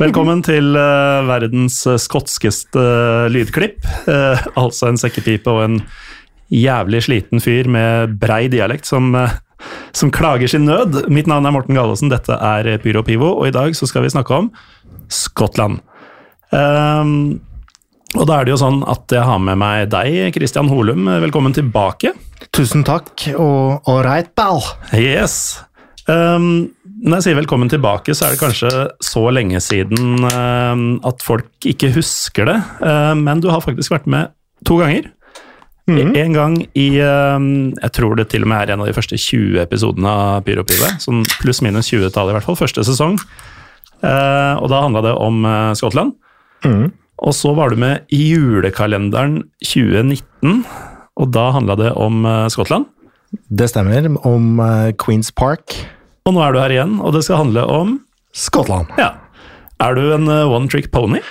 Velkommen til uh, verdens skotskeste uh, lydklipp. Uh, altså en sekkepipe og en jævlig sliten fyr med brei dialekt som, som klager sin nød. Mitt navn er Morten Gallosen, dette er Pyro Pivo, og i dag så skal vi snakke om Skottland. Um, og da er det jo sånn at jeg har med meg deg, Christian Holum. Velkommen tilbake. Tusen takk, og ålreit, pal. Yes. Um, når jeg sier velkommen tilbake, så er det kanskje så lenge siden um, at folk ikke husker det. Um, men du har faktisk vært med to ganger. Mm. En gang i Jeg tror det til og med er en av de første 20 episodene av Pyropive. Sånn pluss-minus 20-tallet, i hvert fall. Første sesong. Og da handla det om Skottland. Mm. Og så var du med i julekalenderen 2019, og da handla det om Skottland. Det stemmer. Om Queens Park. Og nå er du her igjen, og det skal handle om Skottland. Ja. Er du en uh, one trick pony,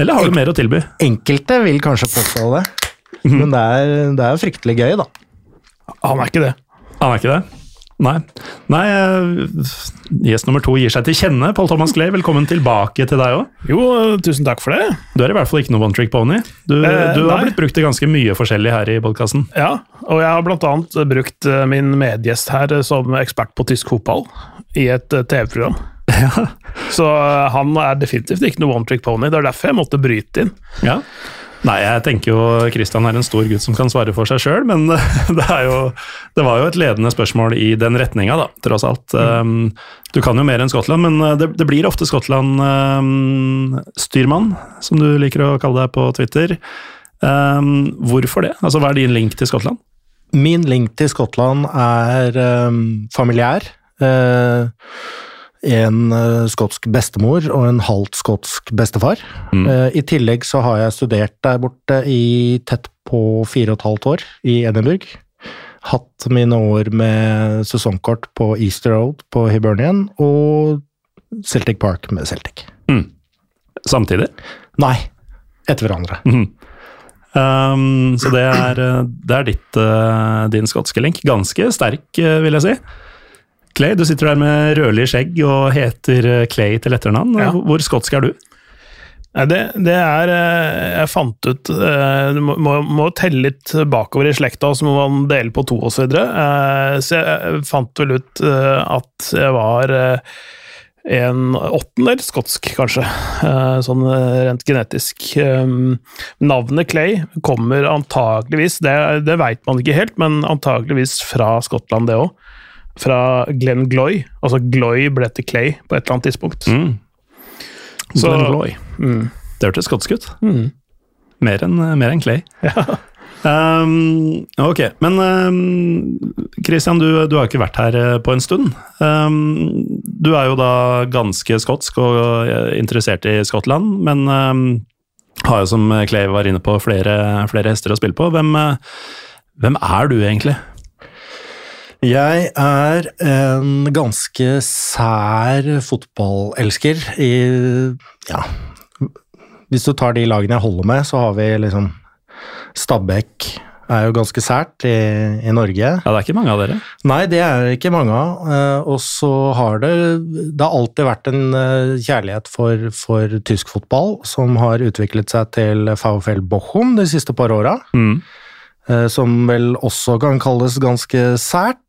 eller har du mer å tilby? Enkelte vil kanskje påstå det, mm. men det er, det er, fryktelig gøy, da. Han er ikke det. Han er ikke det? Nei. Nei uh, Gjest nummer to gir seg til kjenne. Paul Thomas Clay, velkommen tilbake til deg òg. Jo, tusen takk for det. Du er i hvert fall ikke noe one trick pony. Du, eh, du har blitt brukt til ganske mye forskjellig her i podkasten. Ja, og jeg har blant annet brukt eh, min medgjest her som ekspert på tysk fotball i et eh, TV-program. Ja. Så han er definitivt ikke noe one trick pony. Det er derfor jeg måtte bryte inn. Ja. Nei, jeg tenker jo Kristian er en stor gutt som kan svare for seg sjøl, men det, jo, det, var jo et ledende spørsmål i den retninga, da, tross alt. Mm. Um, du kan jo mer enn Skottland, men uh, det, det blir ofte Skottland-styrmann, um, som du liker å kalle deg på Twitter. Um, hvorfor det? Altså, Hva er din link til Skottland? Min link til Skottland er familiær. Uh, en uh, skotsk bestemor og en halvt skotsk bestefar. Mm. Uh, I tillegg så har jeg studert der borte i tett på fire og et halvt år, i Edinburgh. Hatt mine år med sesongkort på Easter Road på Hibernian og Celtic Park med Celtic. Mm. Samtidig? Nei, etter hverandre. Mm. Um, så det er, det er ditt, din skotske link. Ganske sterk, vil jeg si. Clay, du sitter der med rødlig skjegg og heter eh, Clay til etternavn. Ja. Hvor skotsk er du? Det, det, er eh, Jeg fant ut eh, Du må, må, telle litt bakover i slekta, så må man dele på to osv. Så, videre. så jeg fant vel ut at jeg var en åttendel skotsk, kanskje. Sånn rent genetisk. Navnet Clay kommer antageligvis, det, det veit man ikke helt, men antageligvis fra Skottland, det òg fra Glenn Gloy. Altså Gloy ble til Clay på et eller annet tidspunkt. Mm. Så, Glenn Gloy. Mm. Det hørtes skotsk ut. Mm. Mer enn en Clay. Ja. Um, ok, men um, Christian, du, du, har ikke vært her eh, på en stund. Um, du er jo da ganske skotsk og eh, interessert i Skottland, men har jo, som Clay var inne på, flere, flere hester å spille på. Hvem, eh, hvem er du egentlig? Jeg er en ganske sær fotballelsker i Ja, hvis du tar de lagene jeg holder med, så har vi liksom Stabæk er jo ganske sært i, i, Norge. Ja, Det er ikke mange av dere? Nei, det er ikke mange av. Eh, og så har det Det har alltid vært en eh, kjærlighet for, for tysk fotball, som har utviklet seg til VfL Bochum de siste par åra. Mm. Eh, som vel også kan kalles ganske sært.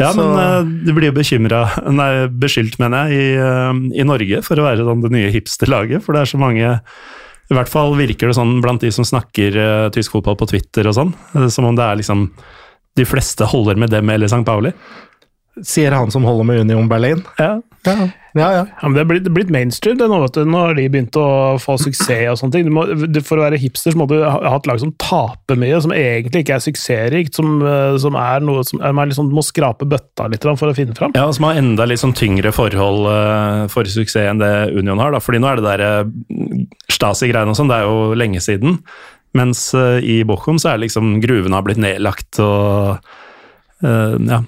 Ja, så. men uh, du blir jo nei, beskyldt, mener jeg, i, uh, i, Norge for å være sånn, det nye hipsterlaget. For det er så mange I hvert fall virker det sånn blant de som snakker uh, tysk fotball på Twitter og sånn, som om det er liksom De fleste holder med dem eller St. Pauli. Sier han som holder med Union Berlin. Ja. Ja, ja. ja, men Det er blitt, blitt mainstream det nå. vet du. Nå har de begynt å få suksess og sånne ting. Må, for å være hipster så må du ha, ha et lag som taper mye, som egentlig ikke er suksessrikt. Som, eh, som, er noe som er liksom, må skrape bøtta litt for å finne fram. Ja, som har enda litt sånn tyngre forhold uh, for suksess enn det Union har. Da. Fordi nå er det der uh, Stasi-greiene og sånn, det er jo lenge siden. Mens uh, i Bochum så er liksom gruvene har blitt nedlagt og uh, ja,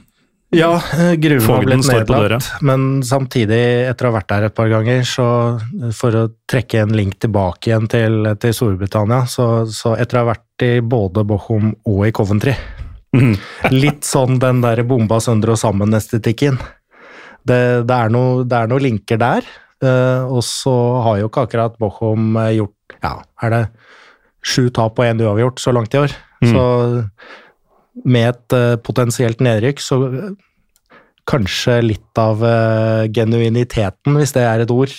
ja, eh, gruven har blitt nedlagt, men samtidig, etter å ha vært der et par ganger, så for å trekke en link tilbake igjen til, til Storbritannia, så, så, etter å ha vært i både Bochum og i Coventry mm. Litt sånn den der bomba sønder og sammen-estetikken. Det, det, det er noen linker der. Eh, og så har jo ikke akkurat Bochum eh, gjort Ja, er det sju tap og én uavgjort så langt i år? Så med et eh, potensielt nedrykk, så eh, kanskje litt av eh, genuiniteten, hvis det er et ord,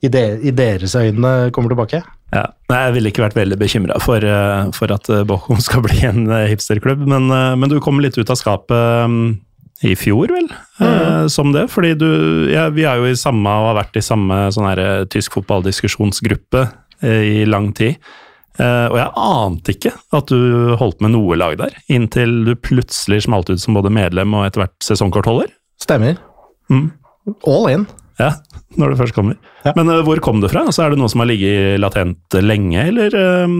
i, deres øyne kommer tilbake. Ja, Nei, Jeg ville ikke vært veldig bekymra for, for at Bochum skal bli en hipsterklubb, men, men du kom litt ut av skapet mm, i fjor, vel, eh, som det. Fordi du ja, Vi er jo i samme og har vært i samme sånn her tysk fotballdiskusjonsgruppe i lang tid. Eh, og jeg ante ikke at du holdt med noe lag der, inntil du plutselig smalt ut som både medlem og etter hvert sesongkortholder. Stemmer. Mm. All in. Ja, når det først kommer. Ja. Men uh, hvor kom det fra? Altså, er det noe som har ligget latent lenge, eller eh,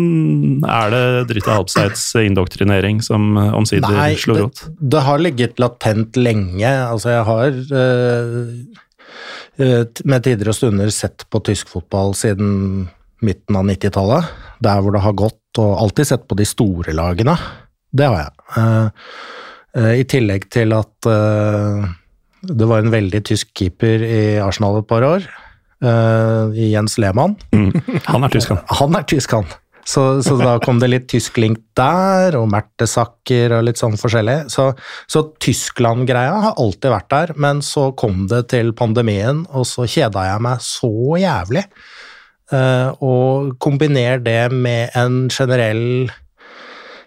er det Drita Halbsteids indoktrinering som uh, omsider slo det, rot? det har ligget latent lenge. Altså, jeg har eh, med tider og stunder sett på tysk fotball siden midten av 90-tallet. Der hvor det har gått, og alltid sett på de store lagene. Det har jeg. Eh, eh, I tillegg til at eh, det var en veldig tysk keeper i Arsenal et par år. i Jens Lehmann. Mm. Han er tysk, han. Han er tysk, han. Så, så da kom det litt tysk link der, og Mertesacker og litt sånn forskjellig. Så, så Tyskland-greia har alltid vært der, men så kom det til pandemien, og så kjeda jeg meg så jævlig. Eh, og kombiner det med en generell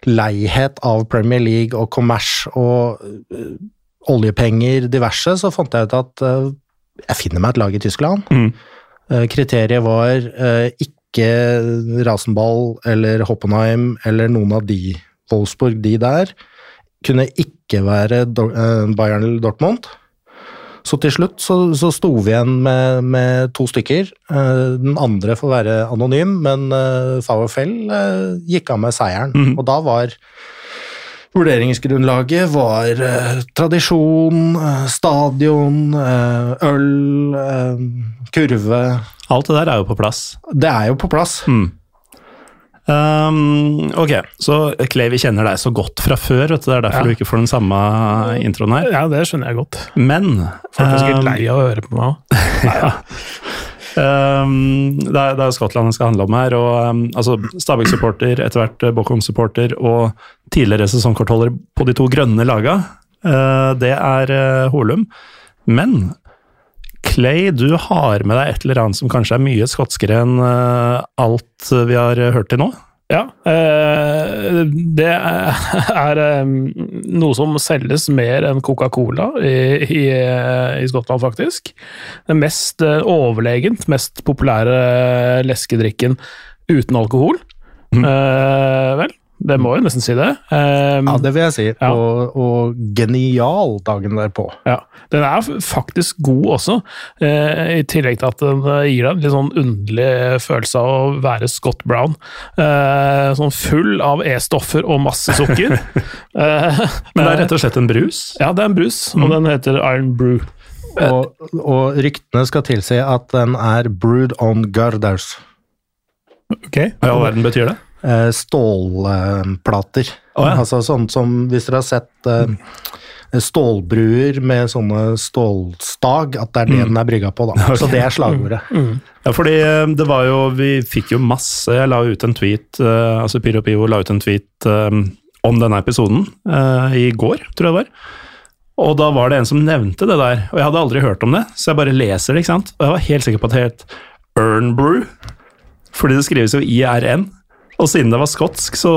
leihet av Premier League og kommers og eh, oljepenger diverse, så fant jeg ut at eh, jeg finner meg et lag i Tyskland. Mm. Kriteriet var ikke Rasenball eller Hoppenheim eller noen av de, Wolfsburg, de der. Kunne ikke være Bayern eller Dortmund. Så til slutt så, så sto vi igjen med, med to stykker. Eh, Den andre får være anonym, men eh, eh, gikk av med seieren. Mm. Og da var Vurderingsgrunnlaget var eh, tradisjon, stadion, eh, øl, eh, kurve Alt det der er jo på plass. Det er jo på plass. Mm. Um, ok, så Clay, vi kjenner deg så godt fra før, vet du. det er derfor Ja. du ikke får den samme introen her. Ja, det skjønner jeg godt. Men Folk er sikkert um, lei av å høre på meg ja. Um, det, er, det er Skottland det skal handle om her. og um, altså Stabæk-supporter, etter hvert uh, Bochum-supporter og tidligere sesongkortholder på de to grønne laga. Uh, det er uh, Holum. Men Clay, du har med deg et eller annet som kanskje er mye skotskere enn uh, alt vi har uh, hørt til nå? Ja, eh, det er eh, noe som selges mer enn Coca-Cola i, i, i Skottland, faktisk. Den mest eh, overlegent mest populære leskedrikken uten alkohol. Mm. Eh, vel, det må jeg nesten si det. Um, Ja, det vil jeg si. Ja. Og, og genial dagen derpå. Ja, Den er faktisk god også, uh, i tillegg til at den eh, gir deg en litt sånn underlig følelse av å være Scott Brown. Uh, sånn full av E-stoffer og masse sukker. uh, Men det er rett og slett en brus? Ja, det er en brus, og den heter Iron Brew. Og, og ryktene skal tilsi at den er brewed on garders. Ok. Hva i all verden betyr det? Eh, Stålplater. Oh, ja. Altså sånn som hvis dere har sett eh, stålbruer med sånne stålstag, at det er det den er brygga på, da. Okay. Så det er slagordet. Ja, fordi eh, det var jo Vi fikk jo masse Jeg la ut en tweet uh, Altså Pyro Pio la ut en tweet eh, om denne episoden uh, i går, tror jeg det var. Og da var det en som nevnte det der, og jeg hadde aldri hørt om det, så jeg bare leser det, ikke sant. Og jeg var helt sikker på at det het Ernbrew, fordi det skrives jo IRN. Og siden det var skotsk, så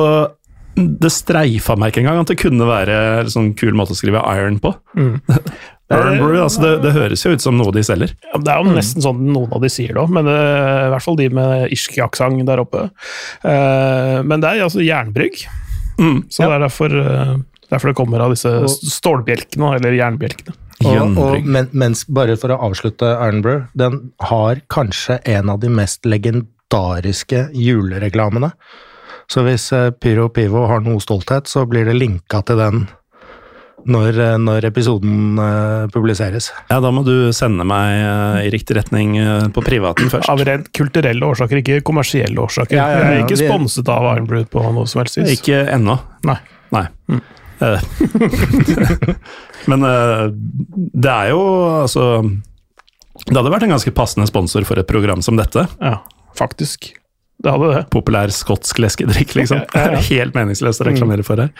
det streifa meg ikke engang at det kunne være en sånn kul måte å skrive iron på. Ironbrew, altså det, det høres jo ut som noe de selger. Ja, det er jo nesten sånn noen av de sier det òg, men det, i hvert fall de med irsk-aksent der oppe. Uh, men det er altså jernbrygg, Mm, så det er derfor, uh, derfor det kommer av disse stålbjelkene, eller jernbjelkene. Og, og, men, mens, bare for å avslutte Ironbrew, den har kanskje en av de mest legendariske julereklamene. Så hvis eh, Pyro Pivo har noe stolthet, så blir det linka til den når, eh, når episoden eh, publiseres. Ja, da må du sende meg i riktig retning på privaten først. Av rent kulturelle årsaker, ikke kommersielle årsaker. Ja, ja, ja, Jeg er ikke sponset av Ironbrew på noe som helst vis. Ikke ennå. Nei. Nei. Mm. Men det er jo altså Det hadde vært en ganske passende sponsor for et program som dette. Ja, faktisk. Det hadde det. Populær skotsk leskedrikk, liksom. Ja, ja, ja. Helt meningsløst å reklamere for her.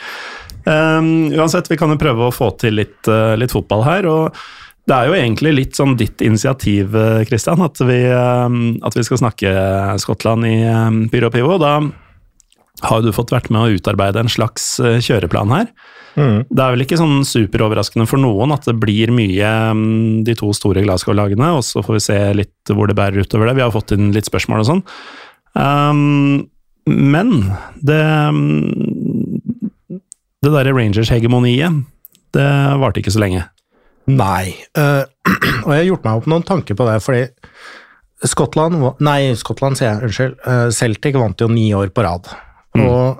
Um, uansett, vi kan jo prøve å få til litt, uh, litt fotball her. og det er jo egentlig litt sånn ditt initiativ, uh, Christian, at vi, um, at vi skal snakke Skottland i um, Pyro Pivo. Da har du fått vært med å utarbeide en slags uh, kjøreplan her. Mm. Det er vel ikke sånn superoverraskende for noen at det blir mye um, de to store Glasgow-lagene, og så får vi se litt hvor det bærer utover det. Vi har fått inn litt spørsmål og sånn. Um, men det um, Det derre Rangers-hegemoniet, det varte ikke så lenge. Nei. uh, og jeg har gjort meg opp noen tanker på det, fordi Skottland Nei, Skottland, sier jeg. Unnskyld. Eh, Celtic vant jo ni år på rad. Og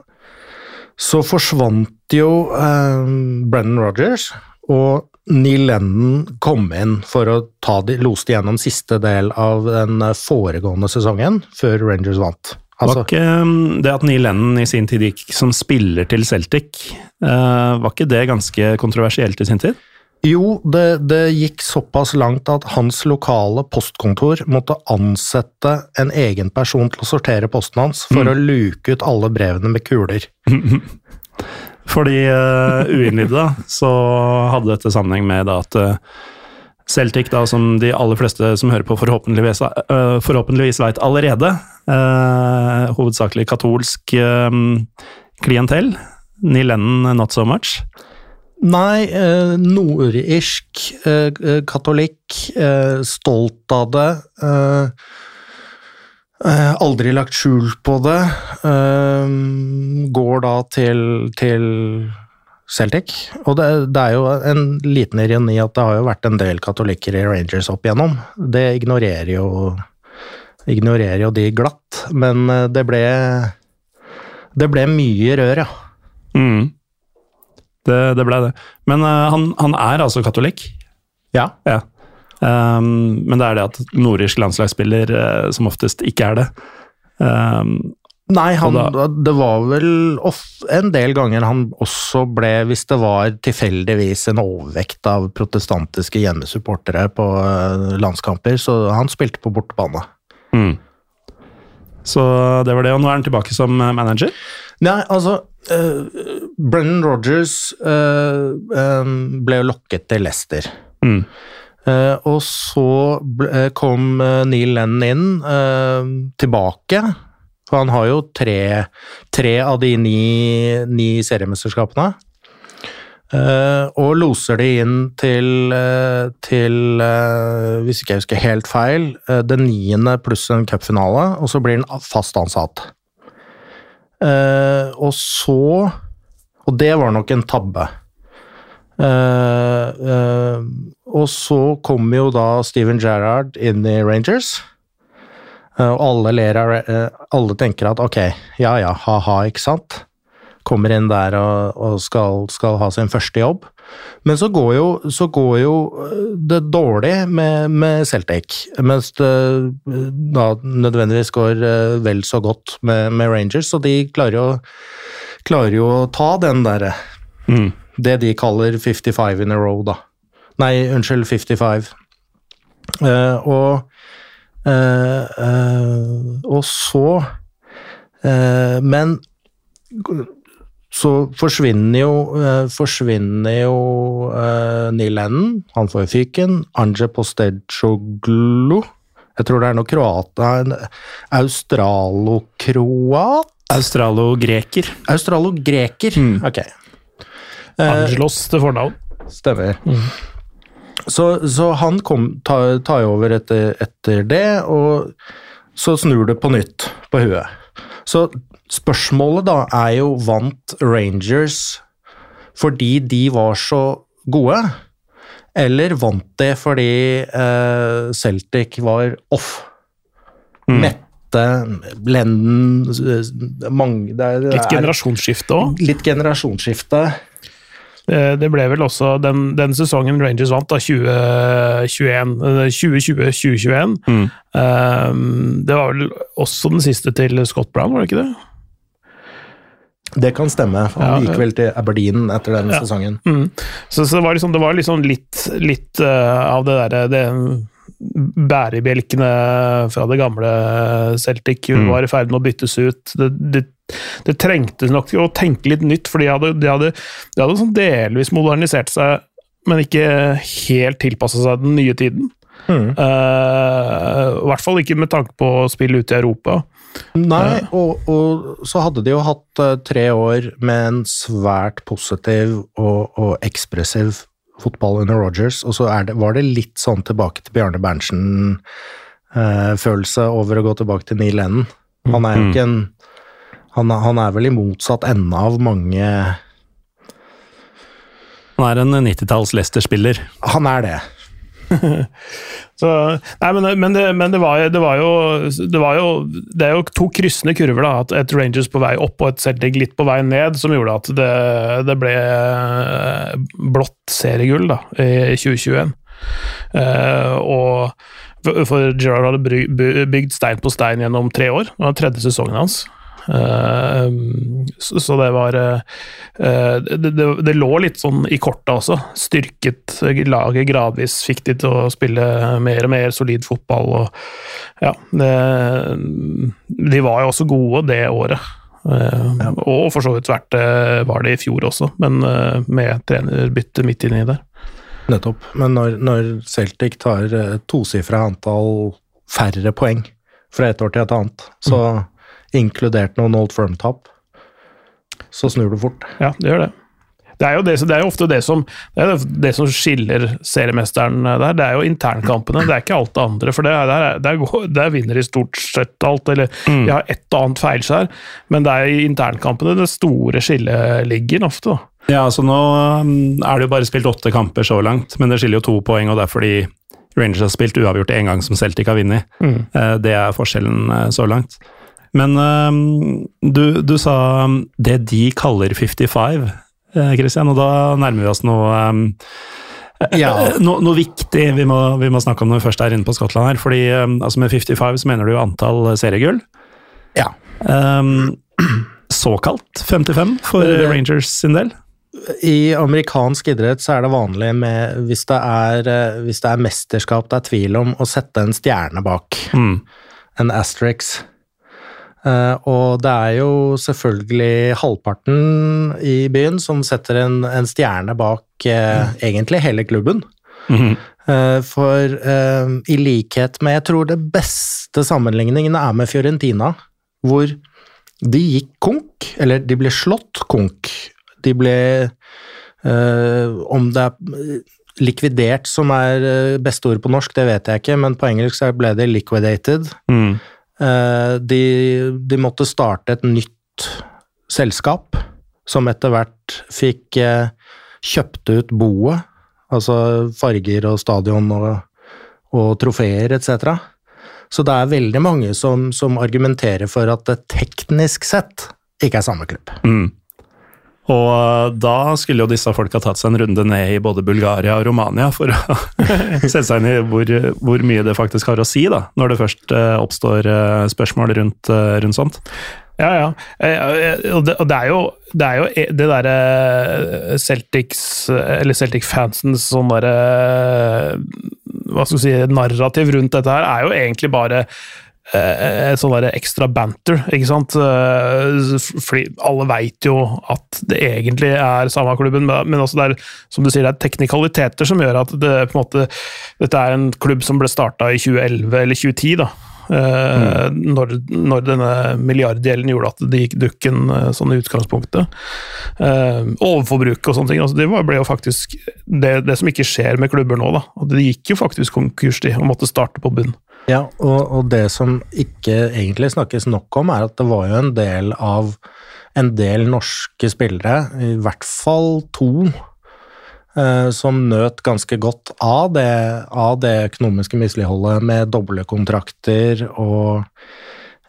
så forsvant jo eh, Brennan Rogers, og Neil Lennon kom inn for å ta de, lose de gjennom siste del av den eh, foregående sesongen, før Rangers vant. Var Altså, ikke um, det at Neil Lennon i sin tid gikk som spiller til Celtic, uh, var ikke det ganske kontroversielt i sin tid? Jo, det, det gikk såpass langt at hans lokale postkontor måtte ansette en egen person til å sortere posten hans for å luke ut alle brevene med kuler. For de uh, uinnvidde, så hadde dette sammenheng med da at uh, Celtic, da, som de aller fleste som hører på, forhåpentligvis, uh, forhåpentligvis veit allerede, uh, hovedsakelig katolsk klientell. Neil Lennon not so much. Nei, eh, nordirsk, katolikk, stolt av det. Aldri lagt skjul på det. Eh, går da til, til Celtic. Og det, det er jo en liten ironi at det har jo vært en del katolikker i Rangers opp igjennom. Det ignorerer jo, ignorerer jo de glatt, men eh, det ble Det ble mye rør, ja. Mm. Det, det ble det. Men uh, han, han er altså katolikk. Ja. Ja. Um, men det er det at nordirsk landslagsspiller uh, som oftest ikke er det. Um, Nei, han, da, det var vel of, en del ganger han også ble, hvis det var tilfeldigvis en overvekt av protestantiske hjemmesupportere på uh, landskamper, så han spilte på bortebane. mm. Så det var det, og nå er han tilbake som eh, manager. Nei, altså uh, Brennan Rogers uh, um, ble jo lokket til Leicester. Mm. Eh, og så ble, eh, kom eh, Neil Lennon inn tilbake. For han har jo tre, tre av de ni, ni seriemesterskapene. Uh, og loser de inn til, uh, til uh, hvis ikke jeg husker helt feil, det niende pluss en cupfinale, og så blir han fast ansatt. Og så Og det var nok en tabbe. Eh, og så kommer jo da Steven Gerrard inn i Rangers. Eh, og alle ler av Alle tenker at ok, ja ja, ha-ha, ikke sant? Kommer inn der og, og skal, skal ha sin første jobb. Men så går jo, så går jo det dårlig med, med Celtic, mens det da nødvendigvis går vel så godt med, med Rangers, så de klarer jo, klarer jo å ta den derre Mm. Det de kaller 55 in a row, da. Nei, unnskyld, 55. Uh, og eh, eh, Og så eh, Men så forsvinner jo, eh, forsvinner jo eh, Neil Lennon, han får fyken. Anje Postejoglu Jeg tror det er noe kroat... Australokroat? Australo-greker. Australo-greker, Mm. ok. Eh, Angelos til fornavn. Stemmer. Så, så han kom, tar, tar jo over etter, etter det, og så snur det på nytt på huet. Så spørsmålet da er jo vant Rangers fordi de var så gode, eller vant det fordi eh, Celtic var off? Mm. Mette, Blenden mange, det er, det Litt er generasjonsskifte òg. Litt generasjonsskifte. Det ble vel også den, den sesongen Rangers vant, da 2021, eh, 2020-2021. Mm. Eh, Det var vel også den siste til Scott Brown, var det ikke det? Det kan stemme. Han Ja, gikk vel til Aberdeen etter den Ja. sesongen. Mm. Så, så det var liksom, det var liksom litt, litt uh, av det derre det, bærebjelkene fra det gamle Celtic mm. var i ferd med å byttes ut. Det, det, det trengtes nok å tenke litt nytt, for de hadde, de hadde, de hadde sånn delvis modernisert seg, men ikke helt tilpassa seg den nye tiden. Mm. Uh, I hvert fall ikke med tanke på å spille ute i Europa. Nei, og, og, så hadde de jo hatt uh, tre år med en svært positiv og, og ekspressiv fotball under Rogers, og så det, var det litt sånn tilbake til Bjarne Berntsen-følelse uh, over å gå tilbake til Neil Lennon. Han er jo mm. ikke en han, han, er vel i motsatt ende av mange Han er en 90-talls Leicester-spiller. Han er det. Så, nei, men, men, det, men det, var, det, var jo, det, var, jo, det er jo to kryssende kurver. da, at Et Rangers på vei opp og et Celtic litt på vei ned, som gjorde at det, det ble eh, blått seriegull da, i 2021. Uh, eh, og for Gerard hadde bygd stein på stein gjennom tre år. Det var tredje sesongen hans. Eh, så det var eh, eh, det, det, det, lå litt sånn i kortet også. Styrket laget gradvis, fikk de til å spille mer og mer solid fotball. og ja, det, De var jo også gode det året. Ja. Og for så vidt vært var det i fjor også, men med trenerbytte midt inni der. Nettopp. Men når, når Celtic tar tosifra antall færre poeng fra et år til et annet, så mm inkludert noen Old Firm-tap, så snur du fort. Ja, det gjør det. Det er jo, det, det er jo ofte det som, det, det som, skiller seriemesteren der. Det er jo internkampene, det er ikke alt det andre. For der, der, der vinner de stort sett alt, eller mm. de har et og annet feilskjær. Men det er i internkampene det store skillet ligger ofte. da. Ja, altså Nå um, er det jo bare spilt åtte kamper så langt, men det skiller jo to poeng. og det er fordi Rangers har spilt uavgjort én gang som Celtic har vunnet. Mm. Eh, det er forskjellen eh, så langt. Men uh, du, du, sa um, det de kaller 55, Kristian, uh, og da nærmer vi oss noe um, ja. no, noe viktig vi må, vi må, snakke om når vi først er inne på Skottland her. fordi altså Med 55 så mener du antall seriegull. Ja. Um, såkalt 55 for Rangers sin del? I amerikansk idrett så er det vanlig med, hvis det er, eh, hvis det er mesterskap det er tvil om, å sette en stjerne bak. Mm. En asterix. Uh, og det er jo selvfølgelig halvparten i byen som setter en, en stjerne bak uh, mm. egentlig hele klubben. Mm -hmm. for i likhet med Jeg tror det beste sammenligningen er med Fiorentina, hvor de gikk konk, eller de ble slått konk. De ble Om det er likvidert som er beste ord på norsk, det vet jeg ikke, men på engelsk ble det liquidated. Mm. Eh, de, de, måtte starte et nytt selskap, som etter hvert fikk eh, kjøpt ut boet, altså farger og stadion og, og trofeer etc. Så det er veldig mange som, som, argumenterer for at det teknisk sett ikke er samme klubb. Mm. Og eh, da skulle jo disse folka tatt seg en runde ned i både Bulgaria og Romania for å sette seg inn i hvor, hvor, mye det faktisk har å si, da, når det først eh, oppstår eh, spørsmål rundt, rundt sånt. Ja, ja. Og det, er jo det, er e, det derre Celtics, eller Celtic-fansens sånn derre Hva skal vi si, narrativ rundt dette her, er jo egentlig bare Eh, sånn ekstra banter, ikke sant. Eh, fordi alle veit jo at det egentlig er samme klubben, men også det er, som du sier, det er teknikaliteter som gjør at det på en måte Dette er en klubb som ble starta i 2011 eller 2010, da. Mm. Når, når, denne milliardgjelden gjorde at det gikk dukken sånn i utgangspunktet. overforbruk og sånne ting. Altså, det ble jo faktisk det, det, som ikke skjer med klubber nå. da. Det gikk jo faktisk konkurs, de, og måtte starte på bunn. Ja, og, og, det som ikke egentlig snakkes nok om, er at det var jo en del av en del norske spillere, i hvert fall to, eh, som nøt ganske godt av det, av det økonomiske misligholdet med doble kontrakter og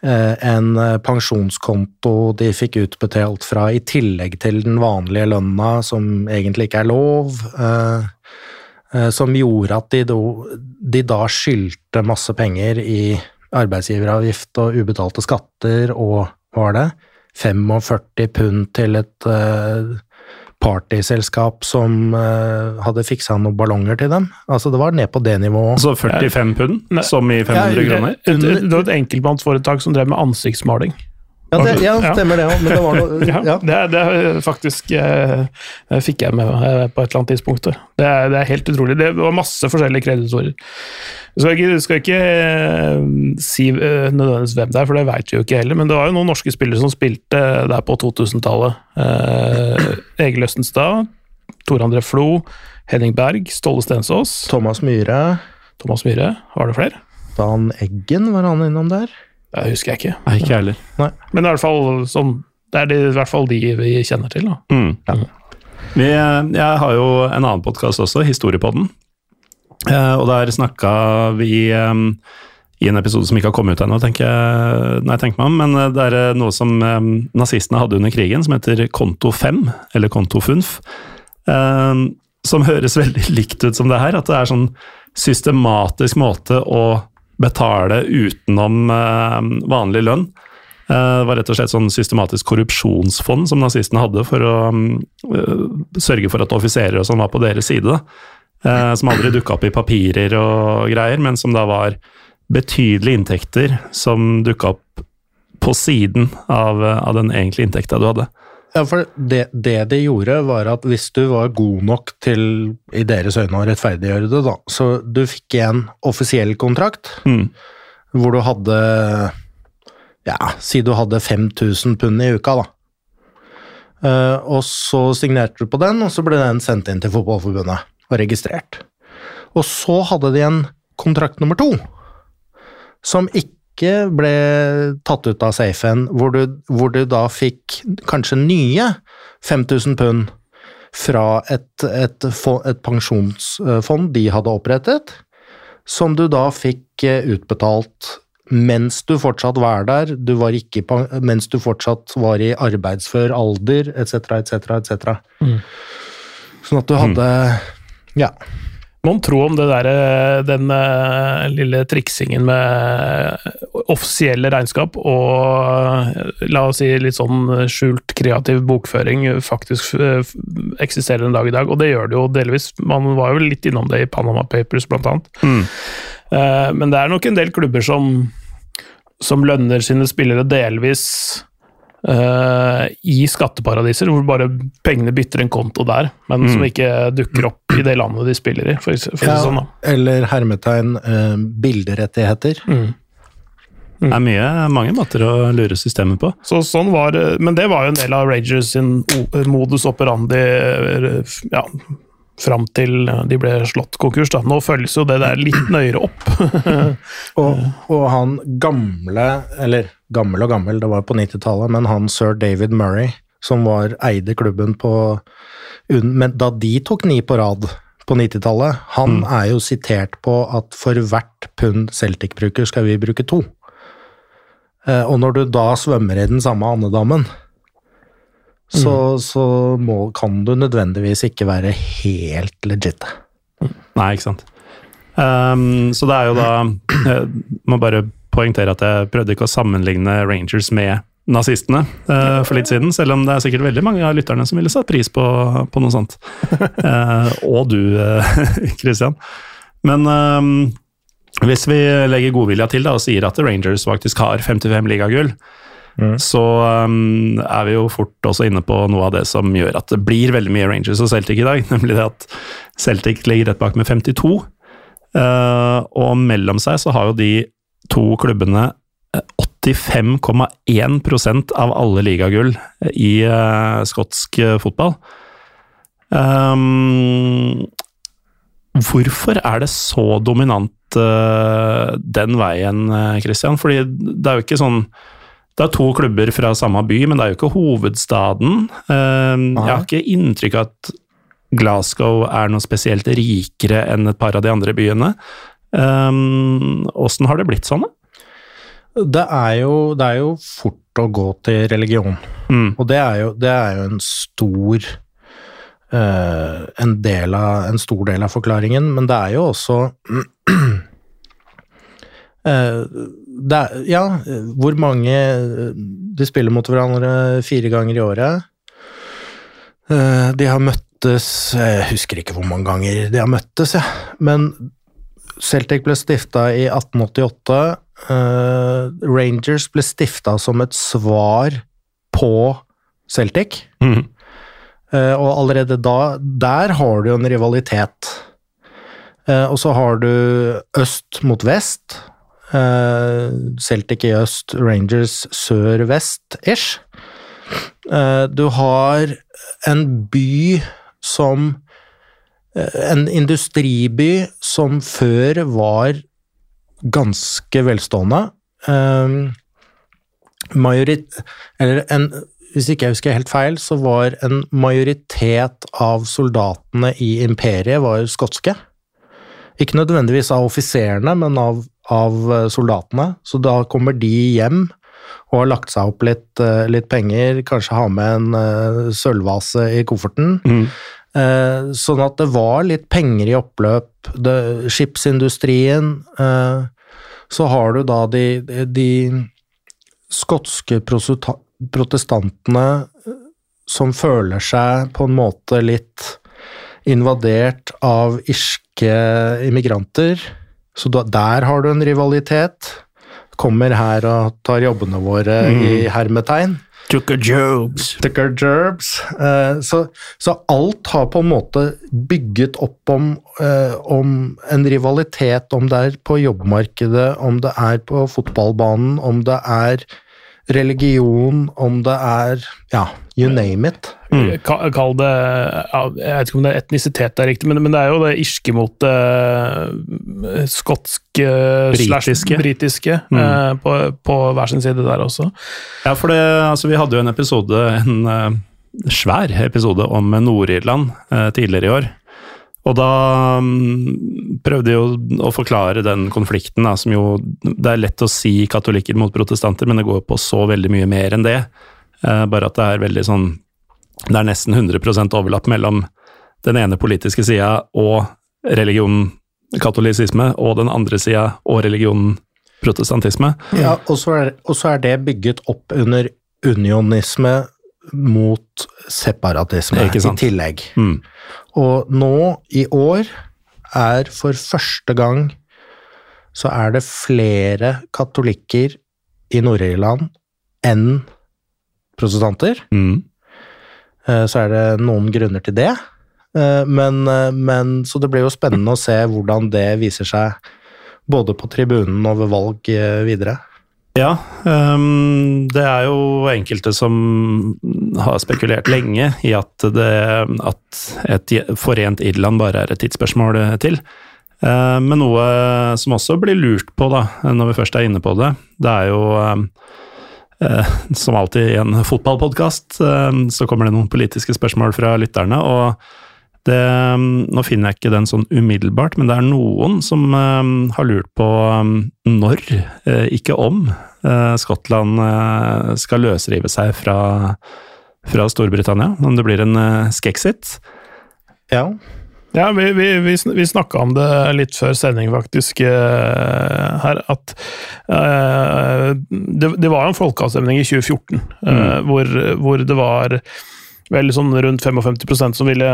eh, en pensjonskonto de fikk utbetalt fra i tillegg til den vanlige lønna, som egentlig ikke er lov. Eh, Eh, som gjorde at de, do, de da skyldte masse penger i arbeidsgiveravgift og ubetalte skatter og var det 45 pund til et uh, partyselskap som uh, hadde fiksa noen ballonger til dem. Altså Det var ned på det nivået. Så 45 pund, som i 500 Ja, kroner? Et, et, var et enkeltmannsforetak som drev med ansiktsmaling. Ja, det, ja stemmer det òg, men det var noe Ja, ja. Det, det faktisk eh, fikk jeg med meg eh, på et eller annet tidspunkt. Det er, det er helt utrolig. Det var masse forskjellige kreditorer. Jeg skal ikke, skal ikke eh, si eh, nødvendigvis hvem det er, for det veit vi jo ikke heller, men det var jo noen norske spillere som spilte der på 2000-tallet. Eh, Egil Østenstad, Tor André Flo, Henning Berg, Ståle Stensås, Thomas Myhre, Thomas Myhre. Var det flere? Dan Eggen, var han innom der? Det husker jeg ikke. Nei, ikke jeg heller. Men det er i hvert fall sånn det er de, i hvert fall de vi kjenner til. da. Mm. Vi, jeg har jo en annen podkast også, Historiepodden. Eh, og der snakka vi eh, i en episode som ikke har kommet ut ennå, tenker jeg, nei, tenker meg om, men eh, det er eh, noe som eh, nazistene hadde under krigen, som heter Konto 5, eller Konto Funf. eh, som høres veldig likt ut som det her, at det er sånn systematisk måte å betale utenom eh, vanlig lønn. Eh, Det var rett og slett sånn systematisk korrupsjonsfond som nazistene hadde for å eh, sørge for at offiserer og sånn var på deres side. Som aldri dukka opp i papirer og greier, men som da var betydelige inntekter som dukka opp på siden av, av den egentlige inntekta du hadde. Ja, for det, det de gjorde, var at hvis du var god nok til, i deres øyne, å rettferdiggjøre det, da, så du fikk en offisiell kontrakt Mm. hvor du hadde Ja, si du hadde 5000 pund i uka, da. Uh, og så signerte du på den, og så ble den sendt inn til Fotballforbundet og registrert. Og så hadde de en kontrakt nummer to, som ikke ble tatt ut av safen, hvor du, hvor du da fikk kanskje nye 5000 pund fra et, et, et pensjonsfond de hadde opprettet, som du da fikk eh, utbetalt mens du fortsatt var der, du var ikke, mens du fortsatt var i arbeidsfør alder, etc., etc., etc. Mm. Sånn at du hadde Ja. Mon tro om det der, eh, den eh, lille triksingen med offisielle regnskap og eh, la oss si litt sånn skjult kreativ bokføring faktisk eh, eksisterer en dag i dag, og det gjør det jo delvis. Man var jo litt innom det i Panama Papers, blant annet. Mm. Eh, Men det er nok en del klubber som, som lønner sine spillere delvis eh, i skatteparadiser, hvor bare pengene bytter en konto der, men som ikke dukker opp i det landet de spiller i. For, for ja, sånn, da. Eller hermetegn eh, bilderettigheter. Mm. Det er mye, mange måter å lure systemet på. Så sånn var, men det var jo en del av Rangers sin modus operandi eh, ja, fram til de ble slått konkurs. Da. Nå følges jo det der litt nøyere opp. Og, og han gamle, eller gammel og gammel, det var på 90-tallet, men han sir David Murray, som var eide klubben på Men da de tok ni på rad på 90-tallet, han er jo sitert på at for hvert pund Celtic bruker, skal vi bruke to. Eh, Og når du da svømmer i den samme andedammen, så, så må, kan du nødvendigvis ikke være helt legit. Nei, ikke sant. Um, så det er jo da Jeg må bare poengtere at jeg prøvde ikke å sammenligne Rangers med nazistene uh, for litt siden, selv om det er sikkert veldig mange av lytterne som ville satt pris på, på noe sånt. Uh, og du, eh, Christian. Men ehm, hvis vi legger godvilja til da, og sier at Rangers faktisk har 55 ligagull, så um, er vi jo fort også inne på noe av det som gjør at det blir veldig mye Rangers og Celtic i dag, nemlig det at Celtic ligger rett bak med 52. uh, og mellom seg så har jo de to klubbene eh, 85,1% av alle ligagull i eh, skotsk eh, fotball. Um, hvorfor er det så dominant uh, den veien, eh, Christian? Fordi det er jo ikke sånn det er to klubber fra samme by, men det er jo ikke hovedstaden. Um, jeg har ikke inntrykk av at Glasgow er noe spesielt rikere enn et par av de andre byene. Åssen har det blitt sånn, da? Det er jo, det er jo fort å gå til religion. Mm. Og det er jo, det er jo en stor uh, en, del av, en stor del av forklaringen, men det er jo også eh, er, Ja, hvor mange De spiller mot hverandre fire ganger i året. Eh, de har møttes Jeg husker ikke hvor mange ganger de har møttes, ja. Men Celtic ble stifta i 1888. eh, Rangers ble stifta som et svar på Celtic. Mm. Og allerede da, der har du jo en rivalitet. Eh, og så har du øst mot vest. Celtic i øst, Rangers sør-vest-ish. Du har en by som En industriby som før var ganske velstående. Eh, majorit... Eller en hvis ikke jeg husker helt feil, så var en majoritet av soldatene i imperiet var skotske. Ikke nødvendigvis av offiserene, men av, av eh, soldatene. Så da kommer de hjem og har lagt seg opp litt, eh, litt penger, kanskje har med en eh, sølvvase i kofferten. Mhm. Eh, sånn at det var litt penger i oppløp. Det, skipsindustrien. Eh, så har du da de, de skotske protestantene eh, som føler seg på en måte litt invadert av irske immigranter. Så da, der har du en rivalitet. Kommer her og tar jobbene våre i hermetegn. Took a jobs. Ticker gerbs. Eh, så, så alt har på en måte bygget opp om, eh, om en rivalitet, om det er på jobbmarkedet, om det er på fotballbanen, om det er religion, om det er ja, you name it. Ka- Kall det Jeg vet ikke om det er etnisitet er riktig, men, men det er jo det irske mot det skotske slash Britiske. britiske uh, på, på hver sin side der også. Ja, for det, altså, vi hadde jo en episode, en eh, svær episode om Nord-Irland eh, tidligere i år. Og da um, prøvde jeg jo å forklare den konflikten, da, som jo Det er lett å si katolikker mot protestanter, men det går på så veldig mye mer enn det. Eh, bare at det er veldig sånn Det er nesten 100% overlapp mellom den ene politiske sida og religionen katolisisme, og den andre sida og religionen protestantisme. Ja, og så er, og så er det bygget opp under unionisme mot separatisme i tillegg. Mm. Og nå i år er for første gang så er det flere katolikker i Nord-Irland enn protestanter. Mm. Eh, Så er det noen grunner til det. Eh, Men, eh, men Så det blir jo spennende å se hvordan det viser seg både på tribunen og ved valg videre. Ja, øhm, det er jo enkelte som har spekulert lenge i at, det, at et forent Irland bare er et tidsspørsmål til. Men noe som også blir lurt på, da, når vi først er inne på det, det er jo øhm, eh, Som alltid i en fotballpodkast, så kommer det noen politiske spørsmål fra lytterne. og det, nå finner jeg ikke den sånn umiddelbart, men det er noen som eh, har lurt på eh, når, eh, ikke om, eh, Skottland eh, skal løsrive seg fra, fra Storbritannia. Om det blir en eh, skexit. Ja, Ja, vi, vi, vi, vi snakka om det litt før sending, faktisk, eh, her, at uh, det, det var en folkeavstemning i 2014 eh, hvor, hvor det var vel sånn rundt 55% som ville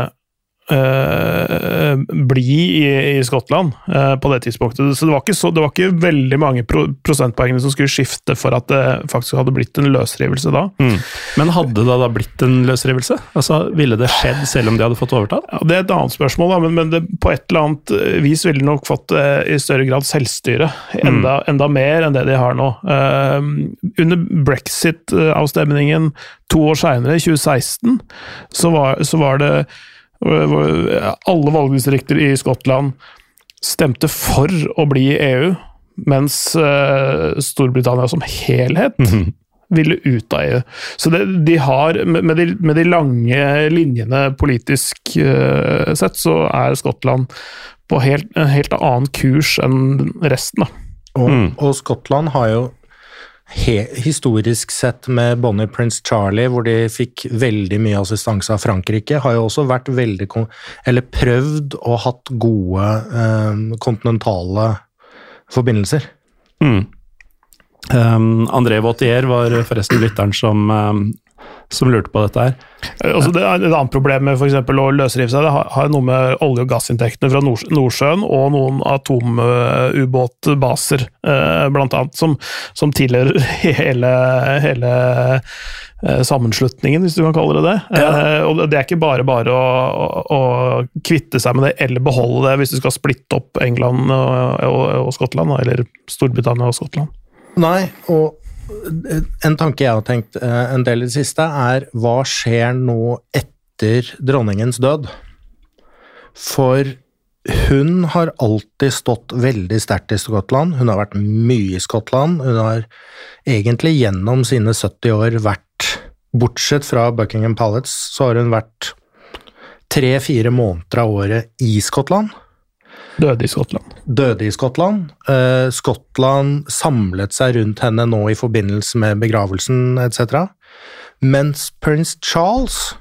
eh, bli i, i Skottland eh, på det tidspunktet. Så det var ikke, så, det var ikke veldig mange pro, prosentpoengene som skulle skifte for at det faktisk hadde blitt en løsrivelse da. Men hadde det da blitt en løsrivelse? Altså, Ville det skjedd selv om de hadde fått overtatt? Ja, Det er et annet spørsmål, da, men, men det, på et eller annet vis ville de nok fått eh, i større grad selvstyre. Enda, enda mer enn det de har nå. Under brexit-avstemningen to år seinere, i 2016, så var, så var det Alle valgdistrikter i Skottland stemte for å bli i EU, mens eh, Storbritannia som helhet ville ut av EU. Så det, de har, med, de, med de lange linjene politisk eh, sett, så er Skottland på helt, en helt annen kurs enn resten. Da. og, Mm. og Skottland har jo historisk sett med Bonnie Prince Charlie, hvor de fikk veldig mye assistanse av Frankrike, har jo også vært veldig Eller prøvd og hatt gode eh, kontinentale forbindelser. Mm. Um, André Wautier var forresten lytteren som um, som lurte på dette her. Altså det er Et annet problem med for eksempel å løsrive seg, det har, noe med olje- og gassinntektene fra Nordsjøen og noen atomubåtbaser, bl.a., blant annet, som, som tilhører hele, hele eh, sammenslutningen, hvis du kan kalle det det. Ja. Eh, og det er ikke bare bare å, å, å kvitte seg med det eller beholde det hvis du skal splitte opp England og, og, og Skottland, eller Storbritannia og Skottland. Nei, og en tanke jeg har tenkt eh, en del i det siste, er hva skjer nå etter dronningens død? For hun har alltid stått veldig sterkt i Skottland. Hun har vært mye i Skottland. Hun har egentlig gjennom sine 70 år vært Bortsett fra Buckingham Palace, så har hun vært tre-fire måneder av året i Skottland Døde i Skottland. døde i Skottland. Uh, Skottland samlet seg rundt henne nå i forbindelse med begravelsen etc. Mens prins Charles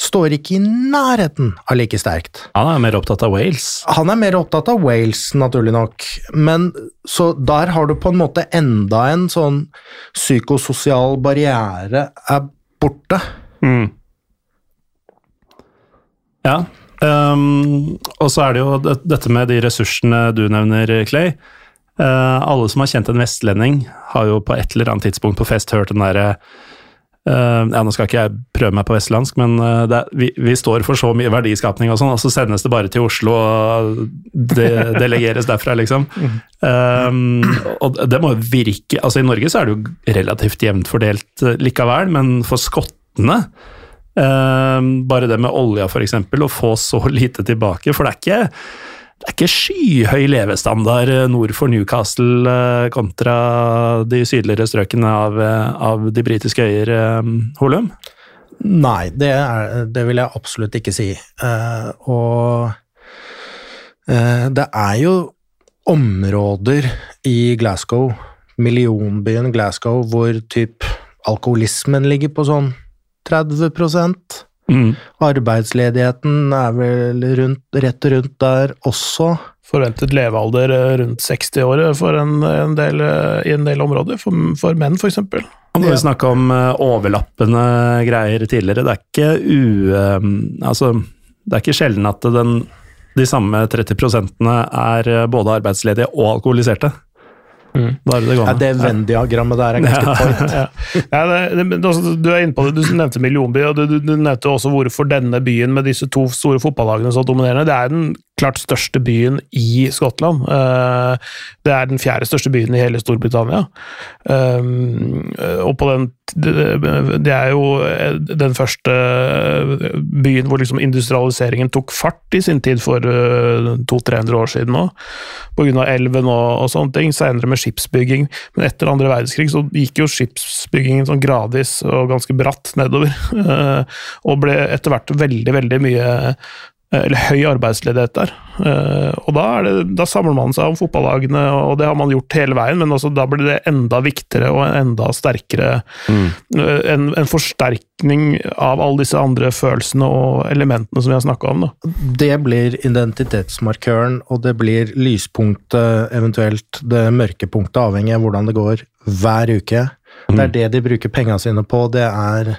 står ikke i nærheten av like sterkt. Han er mer opptatt av Wales. Han er mer opptatt av Wales, naturlig nok, men så der har du på en måte enda en sånn psykososial barriere er borte. Mm. Ja. Ehm, og så er det jo det, dette med de ressursene du nevner, Clay. Uh, alle som har kjent en vestlending, har jo på et eller annet tidspunkt på fest hørt den derre Uh, ja, Nå skal ikke jeg prøve meg på vestlandsk, men uh, er- vi, vi står for så mye verdiskapning og sånn, og så sendes det bare til Oslo, og det delegeres derfra, liksom. Um, og det må jo virke Altså, i Norge så er det jo relativt jevnt fordelt likevel, men for skottene bare det med olja, eksempel, å få så lite tilbake. For det er ikke, det er ikke skyhøy levestandard eh, nord for Newcastle eh, kontra de sydligere strøkene av, eh, av de britiske øyer, eh, Holum. Nei, det, er, det vil jeg absolutt ikke si. Eh, og eh, det er jo områder i Glasgow, millionbyen Glasgow, hvor typ alkoholismen ligger på sånn 30 Mm. Arbeidsledigheten er vel rundt, rett rundt der også. Forventet levealder eh, rundt 60 år for en, en del, eh, i en del områder, for, for menn f.eks. Når vi snakka om eh, overlappende greier tidligere, det er ikke u... eh, altså, det er ikke sjelden at den, de samme 30 er eh, både arbeidsledige og alkoholiserte. Mm. Da er det det Ja, det Venn-diagrammet der er ganske point. ja. Ja, det, det, du er inne på det, du nevnte millionby, og du, du, du nevnte også hvorfor denne byen med disse to store fotballagene så dominerende. Det er den klart største byen i Skottland. Eh, det er den fjerde største byen i hele Storbritannia. Um, og på den det, er jo eh, den første byen hvor liksom industrialiseringen tok fart i sin tid for uh, 200-300 år siden nå, pga. elven og, og sånne ting. Senere med skipsbygging. Men etter andre verdenskrig så gikk jo skipsbyggingen sånn gradvis og ganske bratt nedover. eh, og ble etter hvert veldig, veldig mye eh, eller høy arbeidsledighet der. Eh, og da, det, da samler man seg om fotballagene, og det har man gjort hele veien, men da blir det enda viktigere og enda sterkere Mm. eh, en, en forsterkning av alle disse andre følelsene og elementene som vi har snakka om. Da. Det blir identitetsmarkøren, og det blir lyspunktet, eventuelt det mørke punktet, avhengig av hvordan det går hver uke. Det er det de bruker penga sine på. Det er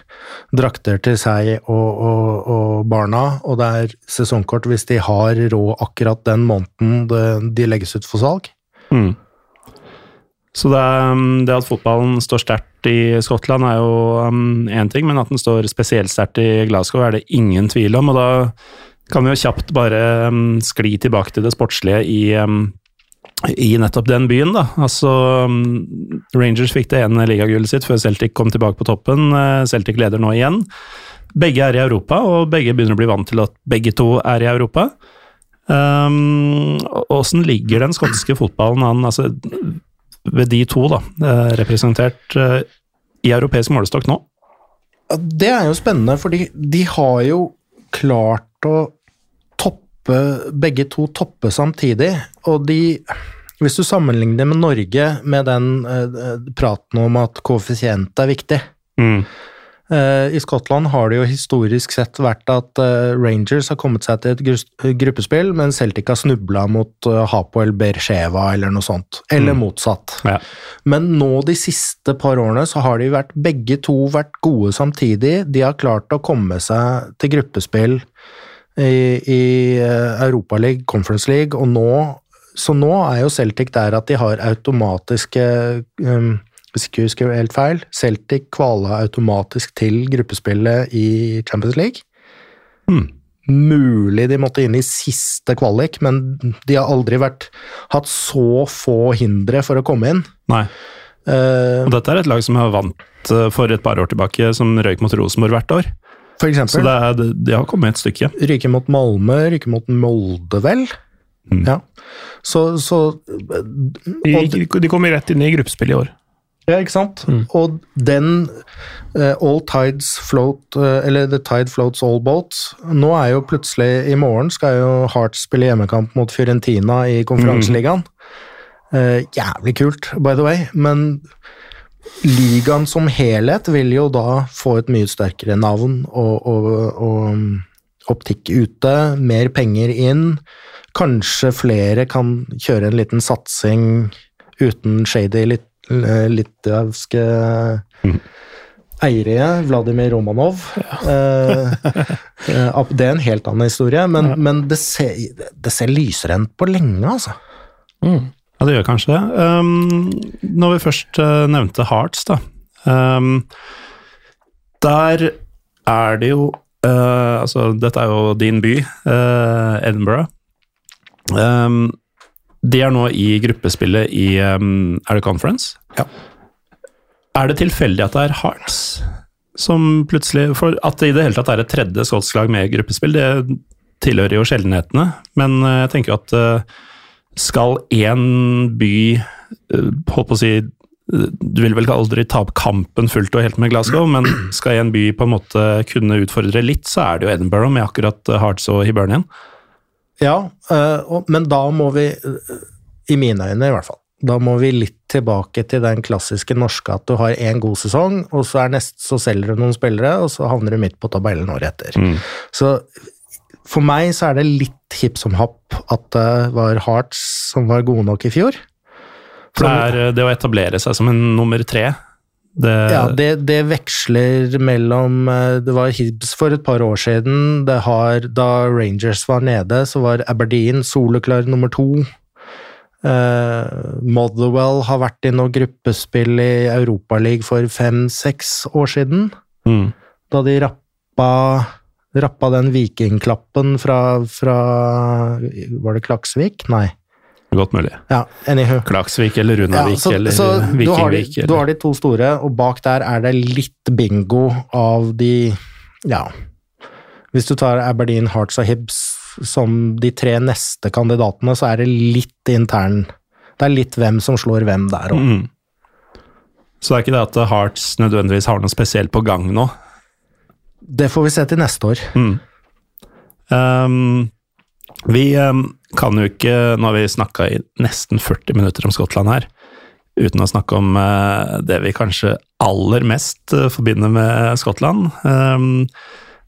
drakter til seg og, og, og barna, og det er sesongkort hvis de har råd akkurat den måneden det, de legges ut for salg. Mm. Så det, um, det at fotballen står sterkt i Skottland er jo én ting, men at den står spesielt sterkt i Glasgow er det ingen tvil om. og da kan vi jo kjapt bare um, skli tilbake til det sportslige i, um, i nettopp den byen. da. Altså, um, Rangers fikk det ene ligagullet sitt før Celtic kom tilbake på toppen. Eh, Celtic leder nå igjen. Begge er i Europa, og begge begynner å bli vant til at begge to er i Europa. Um, Åssen ligger den skotske fotballen an altså, ved de to, da, eh, representert eh, i europeisk målestokk nå? Det er jo spennende, fordi de har jo klart å toppe Begge to toppe samtidig, og de Hvis du sammenligner med Norge, med den uh, praten om at koeffisient er viktig, Mm. uh, I Skottland har det jo historisk sett vært at uh, Rangers har kommet seg til et gru gruppespill, men Celtic har snubla mot Hapoel Bersheva eller noe sånt. Eller motsatt. Ja. Men nå de siste par årene så har de vært begge to vært gode samtidig. De har klart å komme seg til gruppespill i, i Europaligaen, Conference League, og nå Så nå er jo Celtic der at de har automatiske um, Hvis ikke jeg husker helt feil, Celtic kvala automatisk til gruppespillet i Champions League. Hmm. Mulig de måtte inn i siste kvalik, men de har aldri vært, hatt så få hindre for å komme inn. Nei. Uh, Og dette er et lag som har vant eh, for et par år tilbake, som røyk mot Rosenborg hvert år. for Så eksempel. det er, de har kommet et stykke. Ryke mot Malmö, ryke mot Molde, vel? Mm. Ja. Så, så De, og, gikk- de kom rett inn i gruppespillet i år. Ja, ikke sant? Mm. Og den uh, All tides float, uh, eller The tide floats all boats. Nå er jo plutselig I morgen skal jo Hearts spille hjemmekamp mot Fiorentina i konferanseligaen. Eh, jævlig kult, by the way, men ligaen som helhet vil jo da få et mye sterkere navn og, og, og um, optikk ute, mer penger inn. Kanskje flere kan kjøre en liten satsing uten shady lit, litt litauiske eiere, Vladimir Romanov. Eh, eh, det er en helt annen historie, men, men det, ser, det ser lysere enn på lenge, altså. Ja, det gjør kanskje det. Um, når vi først eh, nevnte Hearts, da. Um, der er det jo uh, Altså, dette er jo din by, uh, Edinburgh. Um, de er nå i gruppespillet i um, Er det Conference? Ja. Er det tilfeldig at det er Hearts som plutselig For at det i det hele tatt er et tredje skotsk lag med gruppespill, det tilhører jo sjeldenhetene. Men eh, jeg tenker at eh, skal én by eh, Holdt på å si Du vil vel aldri ta opp kampen fullt og helt med Glasgow, men skal en by på en måte kunne utfordre litt, så er det jo Edinburgh med akkurat Hearts og Hibernian. Ja, øh, men da må vi, øh, i mine øyne i hvert fall, da må vi litt tilbake til den klassiske norske at du har én god sesong, og så, er nest, så selger du noen spillere, og så havner du midt på tabellen året etter. Så for meg så er det litt hipp som happ at det var Hearts som var gode nok i fjor. For det er eh, det å etablere seg som en nummer tre. Det, Ja, det, det veksler mellom eh, Det var Hibs for et par år siden. Det har, da Rangers var nede, så var Aberdeen soleklar nummer to. Uh, Motherwell har vært i noe gruppespill i Europaligaen for fem-seks år siden. Mm. Da de rappa, rappa den vikingklappen fra, fra Var det Klaksvik? Nei. Godt mulig. Ja, anywho. Klaksvik eller Ja, Runavik så, eller så du, Vikingvik. du eller- har de to store, og bak der er det litt bingo av de Ja. Hvis du tar Aberdeen, Hearts og Hibs som de tre neste kandidatene, så er det litt intern Det er litt hvem som slår hvem der òg. Mm. Så det er ikke det at Hearts nødvendigvis har noe spesielt på gang nå. Det får vi se til neste år. Mm. Um, vi um, kan jo ikke Nå har vi snakka i nesten 40 minutter om Skottland her, uten å snakke om uh, det vi kanskje aller mest uh, forbinder med Skottland.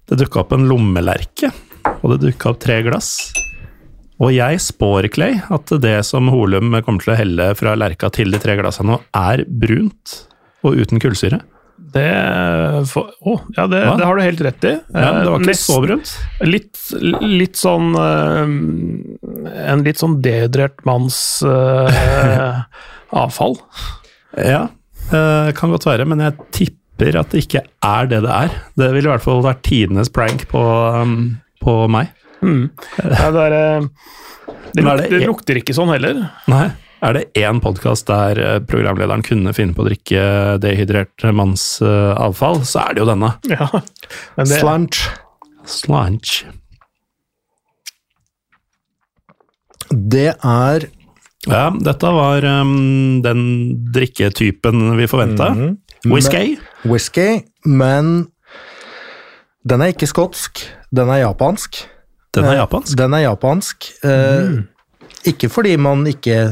Det dukka opp en lommelerke, og det dukka opp tre glass. Og jeg spår, Clay, at det som Holum kommer til å helle fra lerka til de tre glassene nå, er brunt og uten kullsyre. Det, for, oh, ja, det, det har du helt rett i. Ja, det var Eh, ikke nesten- så brunt. Litt, litt sånn eh, En litt sånn dehydrert manns uh, avfall. Ja, eh, kan godt være, men jeg tipper at det ikke er det det er. Det ville i hvert fall vært tidenes prank på, um, på meg. Mm. Ja, det, er, eh, det, Men er det- det lukter ikke sånn heller. Nei. Er det én podkast der eh, programlederen kunne finne på å drikke dehydrert manns avfall, så er det jo denne. Ja, men det, Slanch. Slanch. Det er Ja, dette var um, den drikketypen vi forventa. Mhm. Whisky. whisky, men den er ikke skotsk, den er japansk. Den er Eh, japansk. Den er japansk. Eh, Mm. Ikke fordi man ikke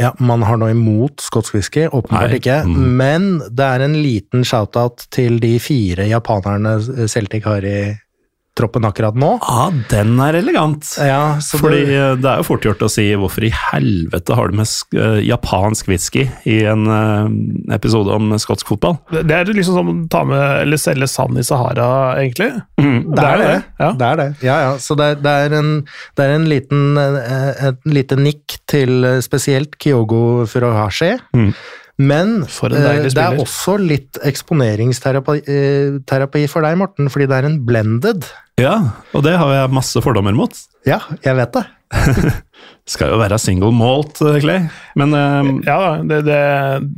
Ja, man har noe imot skotsk whisky, åpenbart Nei, ikke. mm. Men det er en liten shout-out til de fire japanerne Celtic har i troppen akkurat nå. Ja, den er elegant. Ja, så Fordi det, eh, det er jo fort gjort å si hvorfor i helvete har du med sk eh, japansk whisky i en eh, episode om skotsk fotball? Det det er liksom som å ta med eller selge sand i Sahara, egentlig. det er det. Ja. Det er det. Ja, ja. Så det, det, er en, det er en liten et lite nikk til spesielt Kyogo Furuhashi. Mm. Men For en deilig det er også litt eksponeringsterapi for deg, Morten, fordi det er en blended. Ja, og det har jeg masse fordommer mot. Ja, jeg vet det. Skal jo være single malt, eh, Clay. Men um... Ja det, det,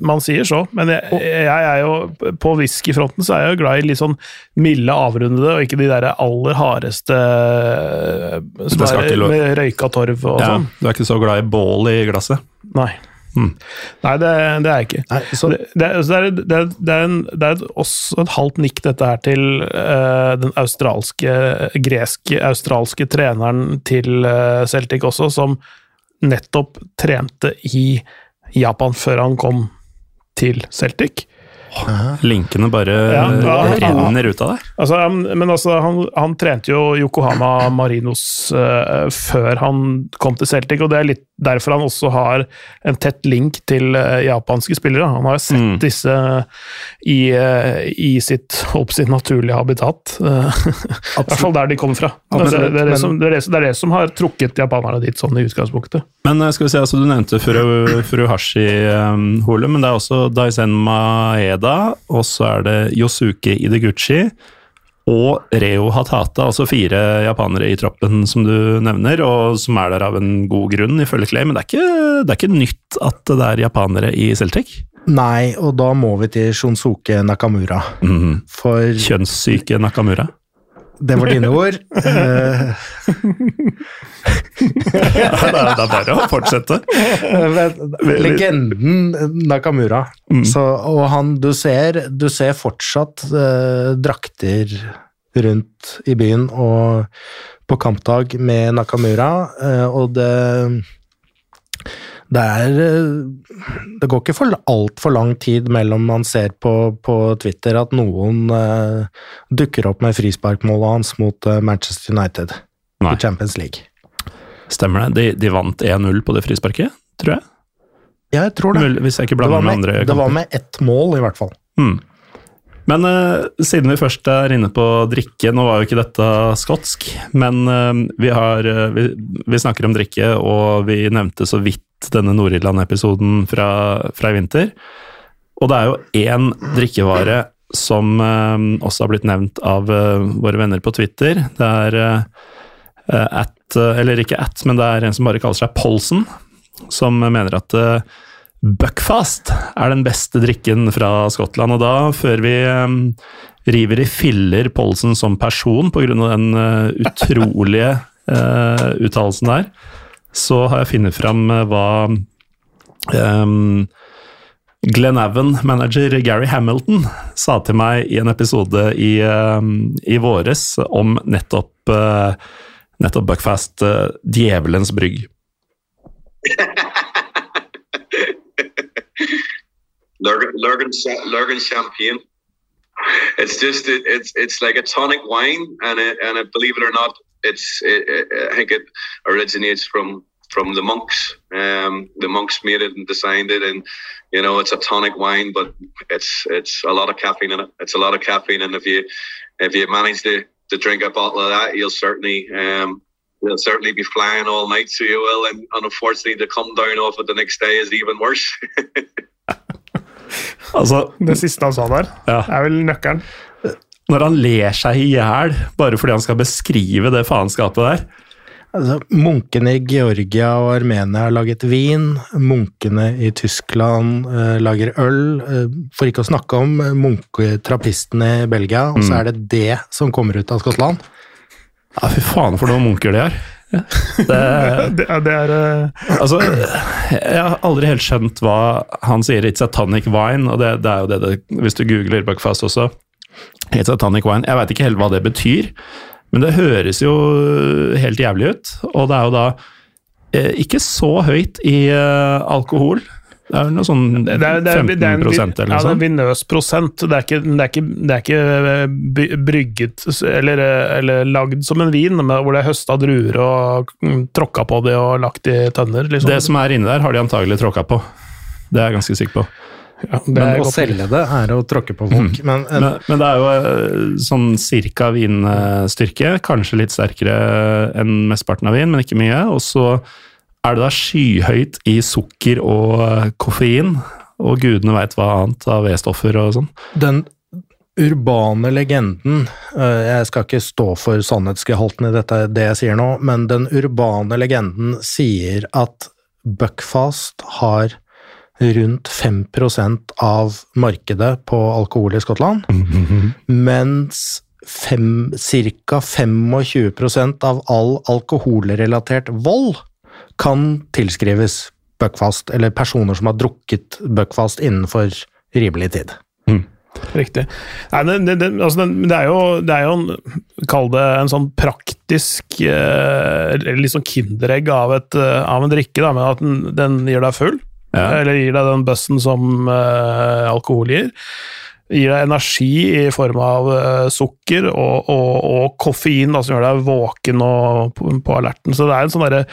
man sier så, men jeg, jeg er jo på whiskyfronten så er jeg jo glad i litt sånn milde, avrundede, og ikke de der aller hardeste som er med røyka torv og ja, sånn. du er ikke så glad i bål i glasset. Nei. Mm. Nei, det, det er jeg ikke. Nei, så, Det, det, er- det, er, en, det er også et halvt nikk dette her til uh, den australske, greske, australske treneren til uh, Celtic også, som nettopp trente i Japan før han kom til Celtic. Linkene bare Ja, ja, renner ut av deg. Altså, men altså, han, han trente jo Yokohama Marinos uh, før han kom til Celtic, og det er litt derfor han også har en tett link til uh, japanske spillere. Han har jo sett Mm. disse i, uh, i sitt, opp sitt naturlige habitat. I hvert fall der de kommer fra. Altså, det, er det, som, det, er det, er det som har trukket japanerne dit, sånn i utgangspunktet. Men skal vi se, altså du nevnte Furu, Furuhashi, um, men det er også Daisen Maeda, og så er det Yosuke Ideguchi og Reo Hatata, altså fire japanere i troppen som du nevner, og som er der av en god grunn, ifølge Clay. Men det er ikke, det er ikke nytt at det er japanere i Celtic. nei, og da må vi til Shonsuke Nakamura. Mm. For Kjønnssyke Nakamura. Det var dine ord. Eh, det, er, det er bare å fortsette. Legenden Nakamura. Mm. Så, og han, du ser, du ser fortsatt eh, drakter rundt i byen og på kampdag med Nakamura, eh, og det det er eh, Det går ikke for altfor lang tid mellom man ser på, på Twitter at noen uh, dukker opp med frisparkmålet hans mot eh, Manchester United Nei. i Champions League. Stemmer det? De, de vant 1-0 på det frisparket, tror jeg. Ja, Jeg tror det. Mulig- Hvis jeg ikke blander med med, andre det var med ett mål, i hvert fall. Hmm. Men uh, siden vi først er inne på drikke, nå var jo ikke dette skotsk, men uh, vi, har, uh, vi, vi snakker om drikke, og vi nevnte så vidt denne Nord-Irland-episoden fra, fra i vinter. Og det er jo én drikkevare som eh, også har blitt nevnt av eh, våre venner på Twitter. Det er eh, at, eller ikke at, men det er en som bare kaller seg Polsen, som mener at eh, Buckfast er den beste drikken fra Skottland. Og da, før vi eh, river i filler Polsen som person pga. den eh, utrolige eh, uttalelsen der, så har jeg funnet fram eh, hva um, Glenavon-manager Gary Hamilton sa til meg i en episode i, um, i våres om nettopp, uh, nettopp Buckfast, uh, djevelens brygg. Lurgan, Lurgan, Cha- Lurgan champagne. It's just it, it's it's like a tonic wine, and it's it, it, I think it originates from from the monks. Um, the monks made it and designed it, and you know it's a tonic wine, but it's it's a lot of caffeine in it. It's a lot of caffeine, and if you if you manage to to drink a bottle of that, you'll certainly um, you'll certainly be flying all night. So you will, and, and unfortunately, to come down off it the next day is even worse. Altså, Det siste han sa der, Ja. er vel nøkkelen. Når han ler seg i hjel bare fordi han skal beskrive det faenskapet der. Altså, munkene i Georgia og Armenia har laget vin, munkene i Tyskland eh, lager øl, eh, for ikke å snakke om munketrappistene i Belgia, og så er det det som kommer ut av Skottland. Ja, fy faen for noen munker de er. Det, Det, er- det er uh... altså, jeg har aldri helt skjønt hva han sier 'it's a tonic wine', og det, det er jo det det Hvis du googler Buckfast også, 'it's Satanic wine', jeg veit ikke helt hva det betyr, men det høres jo helt jævlig ut, og det er jo da eh, ikke så høyt i eh, alkohol. Det er noe sånn Det er, det er, 15 det er en, eller ja, noe det er vinøs prosent. Det er ikke, det er ikke, det er ikke eh, brygget eller, eller lagd som en vin, hvor det er høsta druer og mm, tråkka på det og lagt i tønner. Liksom. Det som er inni der, har de antagelig tråkka på. Det er jeg ganske sikker på. Ja, det Men å selge det er å tråkke på folk. Men, en, Men, men det er jo eh, sånn cirka vinstyrke, kanskje litt sterkere enn mesteparten av vin, men ikke mye. Og så er det da skyhøyt i sukker og eh, koffein, og gudene veit hva annet av V-stoffer og sånn. den urbane legenden Jeg skal ikke stå for sannhetsgehalten i dette, det jeg sier nå, men den urbane legenden sier at Buckfast har rundt 5% av markedet på alkohol i Skottland, mens fem, ca. 25% av all alkoholrelatert vold kan tilskrives Buckfast, eller personer som har drukket Buckfast innenfor rimelig tid. Riktig. Nei, det, det, det, altså det, det er jo, det er jo en, Kall det en sånn praktisk eh, Litt sånn kinderegg av, et, eh, av en drikke, da, men at den, den gir deg full. Ja. Eller gir deg den bussen som uh, alkohol gir. Gir deg energi i form av uh, sukker og, og, og koffein, da, som gjør deg våken og på, på alerten. Så det er en sånn derre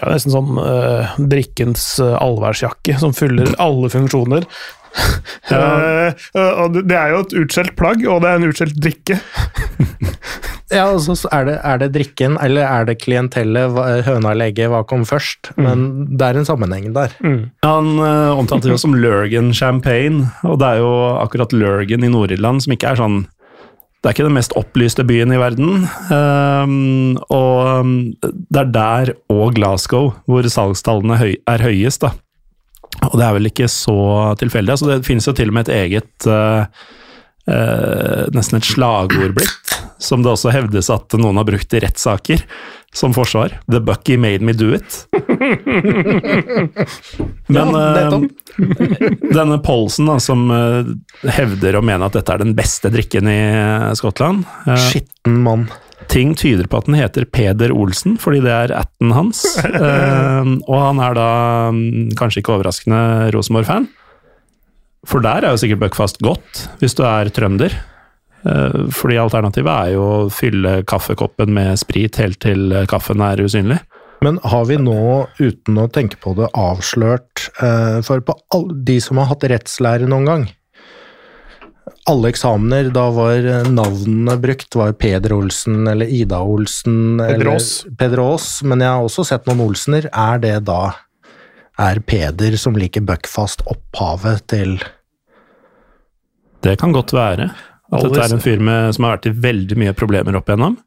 ja, Nesten sånn uh, drikkens allværsjakke som fyller alle funksjoner. Det det er jo et utskjelt plagg, og det er en utskjelt drikke. Ja, og så er det, er det drikken, eller er det klientellet, høna eller egget, hva kom først? Men det er en sammenheng der. Han uh, omtalte det jo som Lurgan Champagne, og det er jo akkurat Lurgan i Nord-Irland som ikke er sånn Det er ikke den mest opplyste byen i verden. Um, og um, det er der og Glasgow hvor salgstallene høy, er høyest, da. Og det er vel ikke så tilfeldig. Altså, det finnes jo til og med et eget uh, uh, Nesten et slagord blitt, som det også hevdes at noen har brukt i rettssaker som forsvar. The Bucky made me do it. Men Ja, eh, denne Paulsen, da, som eh, hevder og mener at dette er den beste drikken i eh, Skottland Skitten mann. Ting tyder på at den heter Peder Olsen, fordi det er atten hans. Og han er da, mm, kanskje ikke overraskende, Rosenborg-fan. For der er jo sikkert Buckfast godt, hvis du er trønder. Eh, fordi alternativet er jo å fylle kaffekoppen med sprit helt til eh, kaffen er usynlig. Men har vi nå, uten å tenke på det, avslørt eh, For på alle de som har hatt rettslære noen gang Alle eksamener, da var navnene brukt, var Peder Olsen eller Ida Olsen Peder eller Aas. Peder Aas, men jeg har også sett noen Olsener. Er det da Er Peder som liker Buckfast opphavet til Det kan godt være. At dette er en fyr med, som har vært i veldig mye problemer opp igjennom.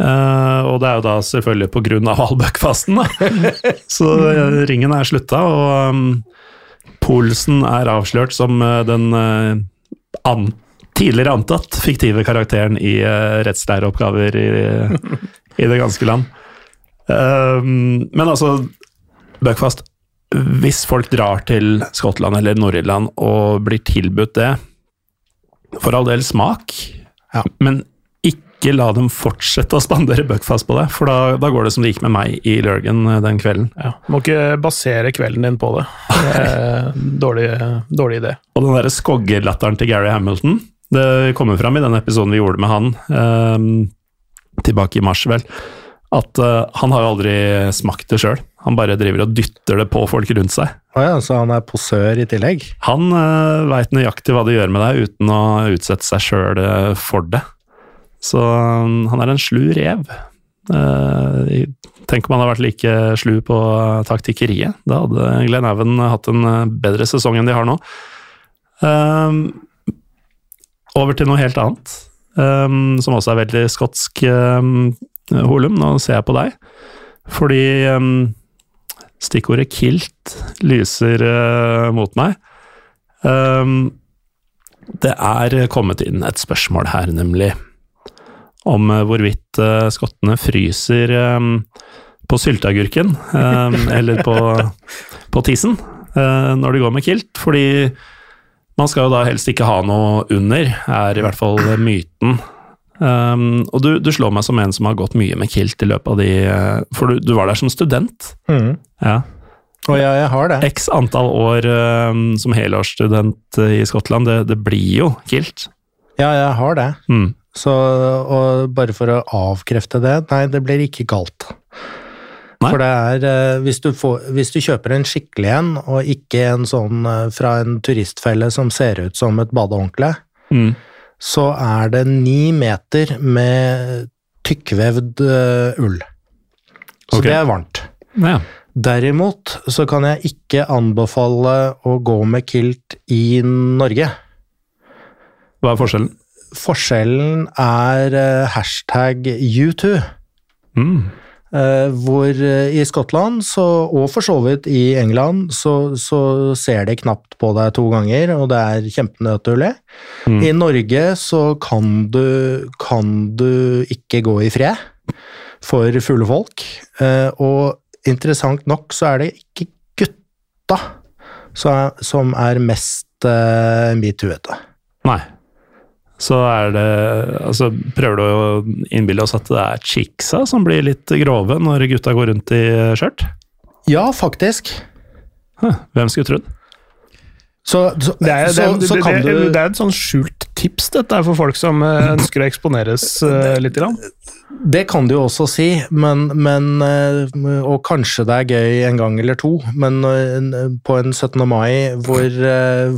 Uh, og det er jo da selvfølgelig av all da. Så eh, ringen er slutta, og um, Polsen er avslørt som uh, den an tidligere antatt fiktive karakteren i uh, rettslæreoppgaver i, i det ganske land. Men altså, Buckfast Hvis folk drar til Skottland eller Nord-Irland og blir tilbudt det, for all del smak, Ja. men ikke la dem fortsette å spandere Buckfast på det, for da, da går det som det gikk med meg i Lurgan eh, den kvelden. Ja, må ikke basere kvelden din på det. er dårlig, dårlig idé. Og den derre skoggelatteren til Gary Hamilton, det kommer fram i den episoden vi gjorde med han, eh, tilbake i mars vel, at uh, han har jo aldri smakt det sjøl. Han bare driver og dytter det på folk rundt seg. Oh ja, så han er posør i tillegg? Han uh, veit nøyaktig hva det gjør med deg, uten å utsette seg sjøl for det. Så um, han er en slu rev. Uh, tenk om han hadde vært like slu på taktikkeriet. Da hadde Glenn Haugen hatt en eh, bedre sesong enn de har nå. Um, over til noe helt annet, um, som også er veldig skotsk, um, Holum. Nå ser jeg på deg. Fordi um, stikkordet kilt lyser uh, mot meg. Um, det er kommet inn et spørsmål her, nemlig. Om uh, hvorvidt uh, skottene fryser um, på sylteagurken, eller på, på tissen, når de går med kilt. Fordi man skal jo da helst ikke ha noe under, er i hvert fall myten. Um, og du, du, slår meg som en som har gått mye med kilt i løpet av de uh, For du, du, var der som student. Mm. Ja. Og ja, jeg har det. X antall år um, som helårsstudent i Skottland, det, det, blir jo kilt. Ja, jeg har det. Mm. Så, og bare for å avkrefte det, nei, det blir ikke galt. Nei. For det er uh, hvis du, får, hvis du, kjøper en skikkelig en, og ikke en sånn fra en turistfelle som ser ut som et badehåndkle, mm så er det ni meter med tykkvevd uh, ull. Så okay. det er varmt. Ja. Derimot så kan jeg ikke anbefale å gå med kilt i Norge. Hva er forskjellen? Forskjellen er uh, hashtag U2. Mm. Uh, hvor uh, i Skottland, så, og for så vidt i England, så, så, ser de knapt på deg to ganger, og det er kjempenøtterlig. Mm. I Norge så kan du, kan du ikke gå i fred for fulle folk. Uh, og interessant nok så er det ikke gutta som er mest metoo-ete. Nei så er det Altså, prøver du å innbille oss at det er chicksa som blir litt grove når gutta går rundt i skjørt? Ja, faktisk. Hvem skulle trodd? Så, så, det, er, så, det, det, det, det, er et sånn skjult tips dette er for folk som eh, ønsker å eksponeres uh, litt. Grann. Det kan du jo også si, men, men, uh, Og kanskje det er gøy en gang eller to, men på en 17. mai hvor,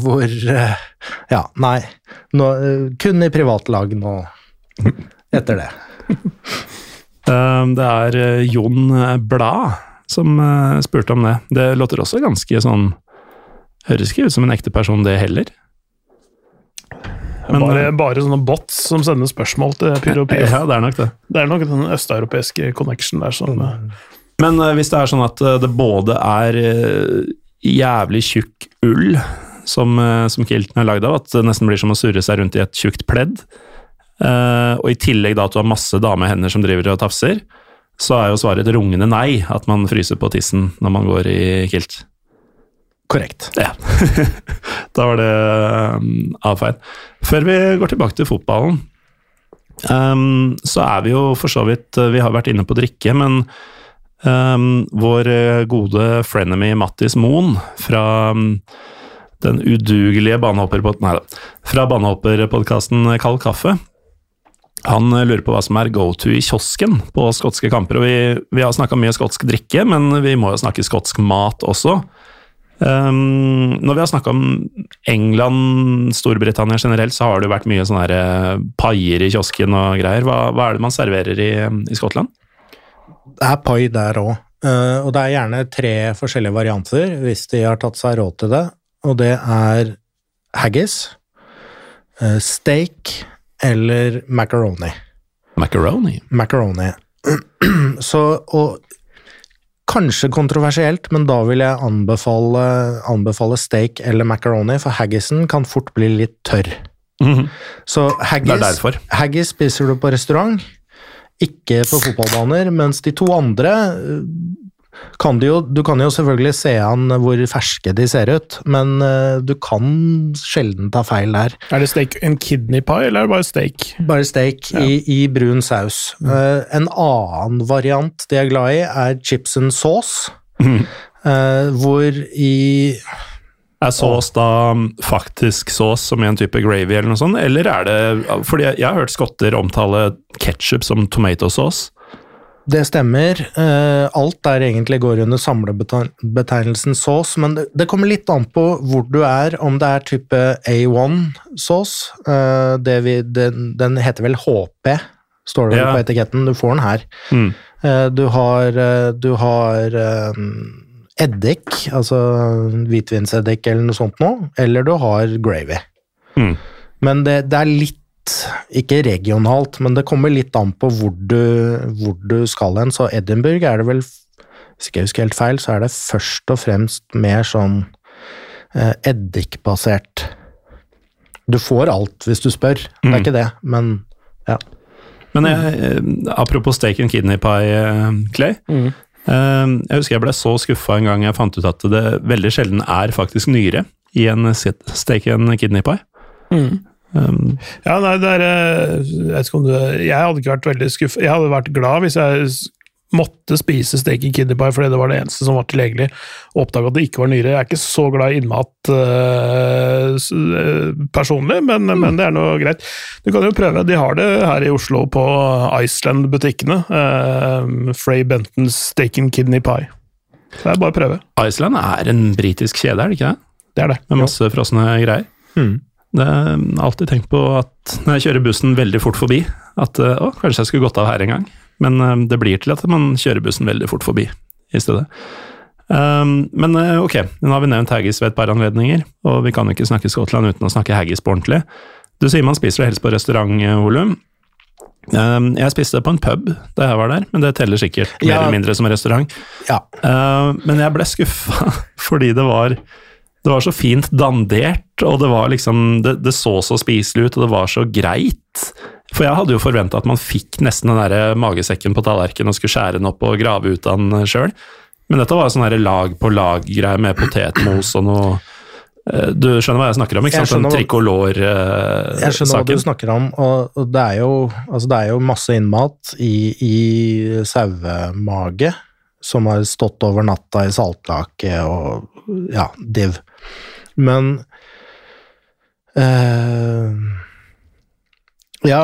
hvor Ja, nei. Nå, kun i privatlag nå etter det. det er Jon Blad som spurte om det. Det låter også ganske sånn Høres ikke ut som en ekte person, det heller. Men, bare, eh, bare, sånne bots som sender spørsmål til Pyro Pyro. Ja, det er nok det. Det er nok den østeuropeiske connection der som mm. Men uh, hvis det er sånn at uh, det både er jævlig tjukk ull som, som kilten er lagd av, at det nesten blir som å surre seg rundt i et tjukt pledd, og i tillegg da at du har masse damehender som driver og tafser, så er jo svaret et rungende nei, at man fryser på tissen når man går i kilt. Korrekt. Ja. da var det um, avfeid. Før vi går tilbake til fotballen, um, så er vi jo for så vidt Vi har vært inne på drikke, men um, vår gode frenemy Mattis Moen fra um, den udugelige banehopperpodkasten Kald kaffe. Han lurer på hva som er go to i kiosken på skotske kamper. og Vi, vi har snakka mye skotsk drikke, men vi må jo snakke skotsk mat også. Um, når vi har snakka om England, Storbritannia generelt, så har det vært mye sånne uh, paier i kiosken og greier. Hva, hva, er det man serverer i, i Skottland? Det er pai der òg. Uh, eh, og det er gjerne tre forskjellige varianter hvis de har tatt seg råd til det. Og det er haggis, uh, steak eller macaroni. Macaroni? Macaroni. Så, og Kanskje kontroversielt, men da vil jeg anbefale, anbefale steak eller macaroni, for haggisen kan fort bli litt tørr. Mm -hmm. Så haggis, haggis spiser du på restaurant, ikke på fotballbaner, mens de to andre kan du, jo, du kan jo selvfølgelig se an hvor ferske de ser ut, men uh, du kan sjelden ta feil der. Er det steak en kidney pie, eller er det bare steak? Bare steak ja. i, i, brun saus. Mm. Uh, en annen variant de er glad i, er chips and sauce, mm. uh, hvor i er sås da faktisk sås som i en type gravy eller noe sånt, eller er det Fordi jeg, jeg har hørt skotter omtale ketsjup som tomato sauce. Det stemmer. Eh, alt der egentlig går under samlebetegnelsen sauce, men det kommer litt an på hvor du er, om det er type A1-sauce. Eh, den, den, heter vel HP, står det vel ja. på etiketten. Du får den her. Mm. Eh, du har, du har eddik, altså hvitvinseddik eller noe sånt noe, eller du har gravy. Mm. Men det, det, er litt ikke regionalt, men det kommer litt an på hvor du, hvor du skal hen. Så Edinburgh er det vel, hvis ikke jeg husker helt feil, så er det først og fremst mer sånn eh, eddikbasert Du får alt hvis du spør, det er mm. ikke det, men ja. Men jeg, eh, apropos steak and kidney pie, eh, Clay. Mm. Eh, jeg husker jeg ble så skuffa en gang jeg fant ut at det veldig sjelden er faktisk nyre i en steak and kidney pie. Mm. Um, Ja, nei, det er eh, Jeg vet ikke om du Jeg hadde ikke vært veldig skuffet. Jeg hadde vært glad hvis jeg måtte spise steak i kidney pie fordi det var det eneste som var tilgjengelig, og oppdaga at det ikke var nyre. Jeg er ikke så glad i innmat uh, eh, personlig, men, men det er noe greit. Du kan jo prøve. De har det her i Oslo på Iceland-butikkene. Uh, Frey Bentons steak and kidney pie. Så det er bare å prøve. Iceland er en britisk kjede, er det ikke det? Det er det. Med masse frosne greier. Mm. Det har alltid tenkt på at når jeg kjører bussen veldig fort forbi, at eh, å, kanskje jeg skulle gått av her en gang. Men eh, det blir til at man kjører bussen veldig fort forbi i stedet. Um, men ok, nå har vi nevnt haggis ved et par anledninger, og vi kan jo ikke snakke Skottland uten å snakke haggis på ordentlig. Du sier man spiser det helst på restaurant, Olum. Um, jeg spiste det på en pub da jeg var der, men det teller sikkert mer Ja. eller mindre som restaurant. Ja. Uh, men jeg ble skuffa fordi det var, det var så fint dandert, og det var liksom det, det så så spiselig ut, og det var så greit. For jeg hadde jo forventa at man fikk nesten den der magesekken på tallerkenen og skulle skjære den opp og grave ut den sjøl. Men dette var sånn lag på lag-greie med potetmos og noe eh, Du skjønner hva jeg snakker om, ikke sant? Den skjønner hva- Jeg skjønner hva du snakker om, og, og det, er jo, altså det er jo masse innmat i, i sauemage som har stått over natta i saltlake og ja, div. Men eh, Ja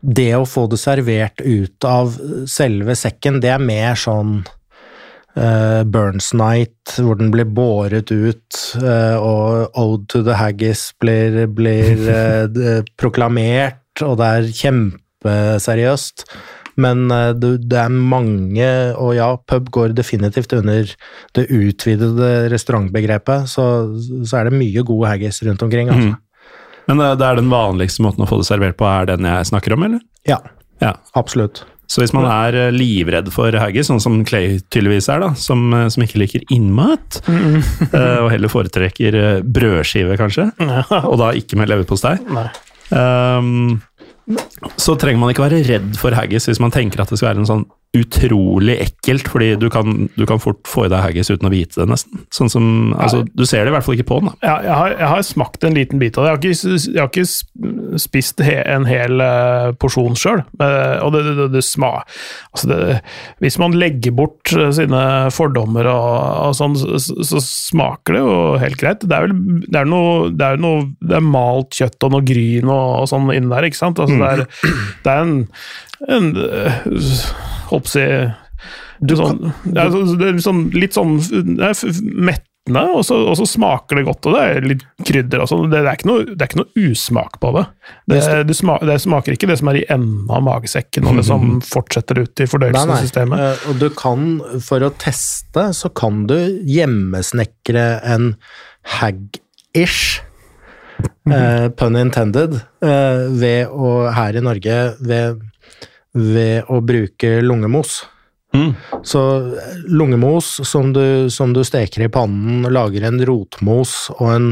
Det å få det servert ut av selve sekken, det er mer sånn eh, Burns Night, hvor den blir båret ut, eh, og Ode to the Haggis blir, blir eh, proklamert, og det er kjempeseriøst. Men eh, det, det er mange, og ja, pub går definitivt under det utvidede restaurantbegrepet, så, så er det mye god haggis rundt omkring. Altså. Mm. Men det, det er den vanligste måten å få det servert på, er den jeg snakker om, eller? Ja, Ja. absolutt. Så hvis man er eh, livredd for haggis, sånn som Clay tydeligvis er, da, som, eh, som ikke liker innmat, eh, og heller foretrekker eh, brødskive, kanskje, og da ikke med leverpostei, Nei. Så trenger man ikke være redd for haggis hvis man tenker at det skal være en sånn utrolig ekkelt, fordi du kan, du kan fort få i deg haggis uten å vite det, nesten. Sånn som, altså, Du ser det i hvert fall ikke på den. da. Ja, jeg, har, jeg har smakt en liten bit av det. Jeg har ikke, jeg har ikke spist he, en hel uh, porsjon sjøl. og det, det, det sma, altså det, Hvis man legger bort eh, sine fordommer og, og sånn, så, så smaker det jo helt greit. Det er vel det er noe, det er noe det er malt kjøtt og noe gryn og, og sånn inni der, ikke sant? Altså, det, er, det er en, en eh, Holdt på å si sånn, er sånn, litt sånn mettende, og så, og så smaker det godt, og det er litt krydder og sånn. Det, det, det er ikke noe usmak på det. Det, det, smaker, smaker ikke det som er i enden av magesekken, og det som fortsetter ut i Nei, nei. fordøyelsessystemet. Eh, Og du kan, for å teste, så kan du hjemmesnekre en hag-ish, Uh, pun intended, uh, ved å, her i Norge, ved, ved å bruke lungemos. Mm. Så lungemos som du, som du steker i pannen, lager en rotmos og en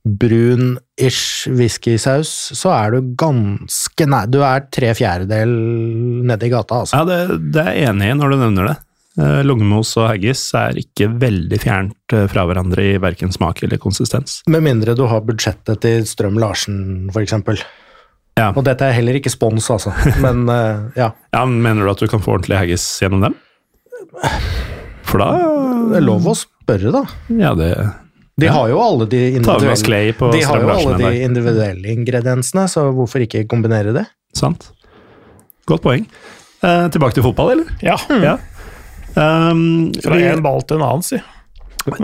brun-ish whiskysaus, så er du ganske nær Du er tre fjerdedel nedi gata, altså. Ja, det, det er jeg enig i når du nevner det. Eh, Lungemos og haggis er ikke veldig fjernt eh, fra hverandre i verken smak eller konsistens. Med mindre du har budsjettet til Strøm-Larsen, eksempel. Ja. Og dette er heller ikke spons, altså, men uh, ja. Ja, Mener du at du kan få ordentlig haggis gjennom dem? For da Det er lov å spørre, da. Ja, det De har jo alle de individuelle, de har jo alle de individuelle ingrediensene, så hvorfor ikke kombinere det? Sant. Godt poeng. Eh, tilbake til fotball, eller? Ja, Ja. Um, fra vi- en ball til en annen, si.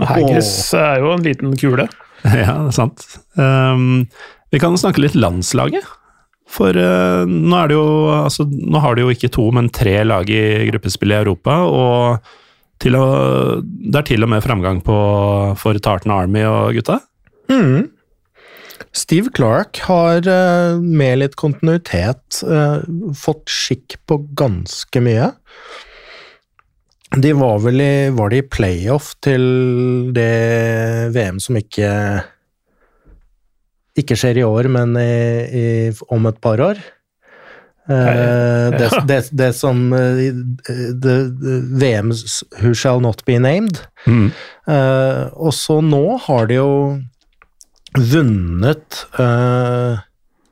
Haggis er jo en liten kule. Ja, det er sant. Um, vi kan snakke litt landslaget. For uh, nå, jo, altså, nå har de jo ikke to, men tre lag i gruppespill i Europa. Og å, det er til og med framgang på, for Tartan Army og gutta. Mm. Steve Clark har eh, med litt kontinuitet eh, fått skikk på ganske mye. De var vel i, var de i playoff til det VM som ikke ikke skjer i år, men i, i, om et par år. Eh, det, det, det som VMs det, det, VM Who Shall Not Be Named. Mm. Uh, og så nå har de jo vunnet uh,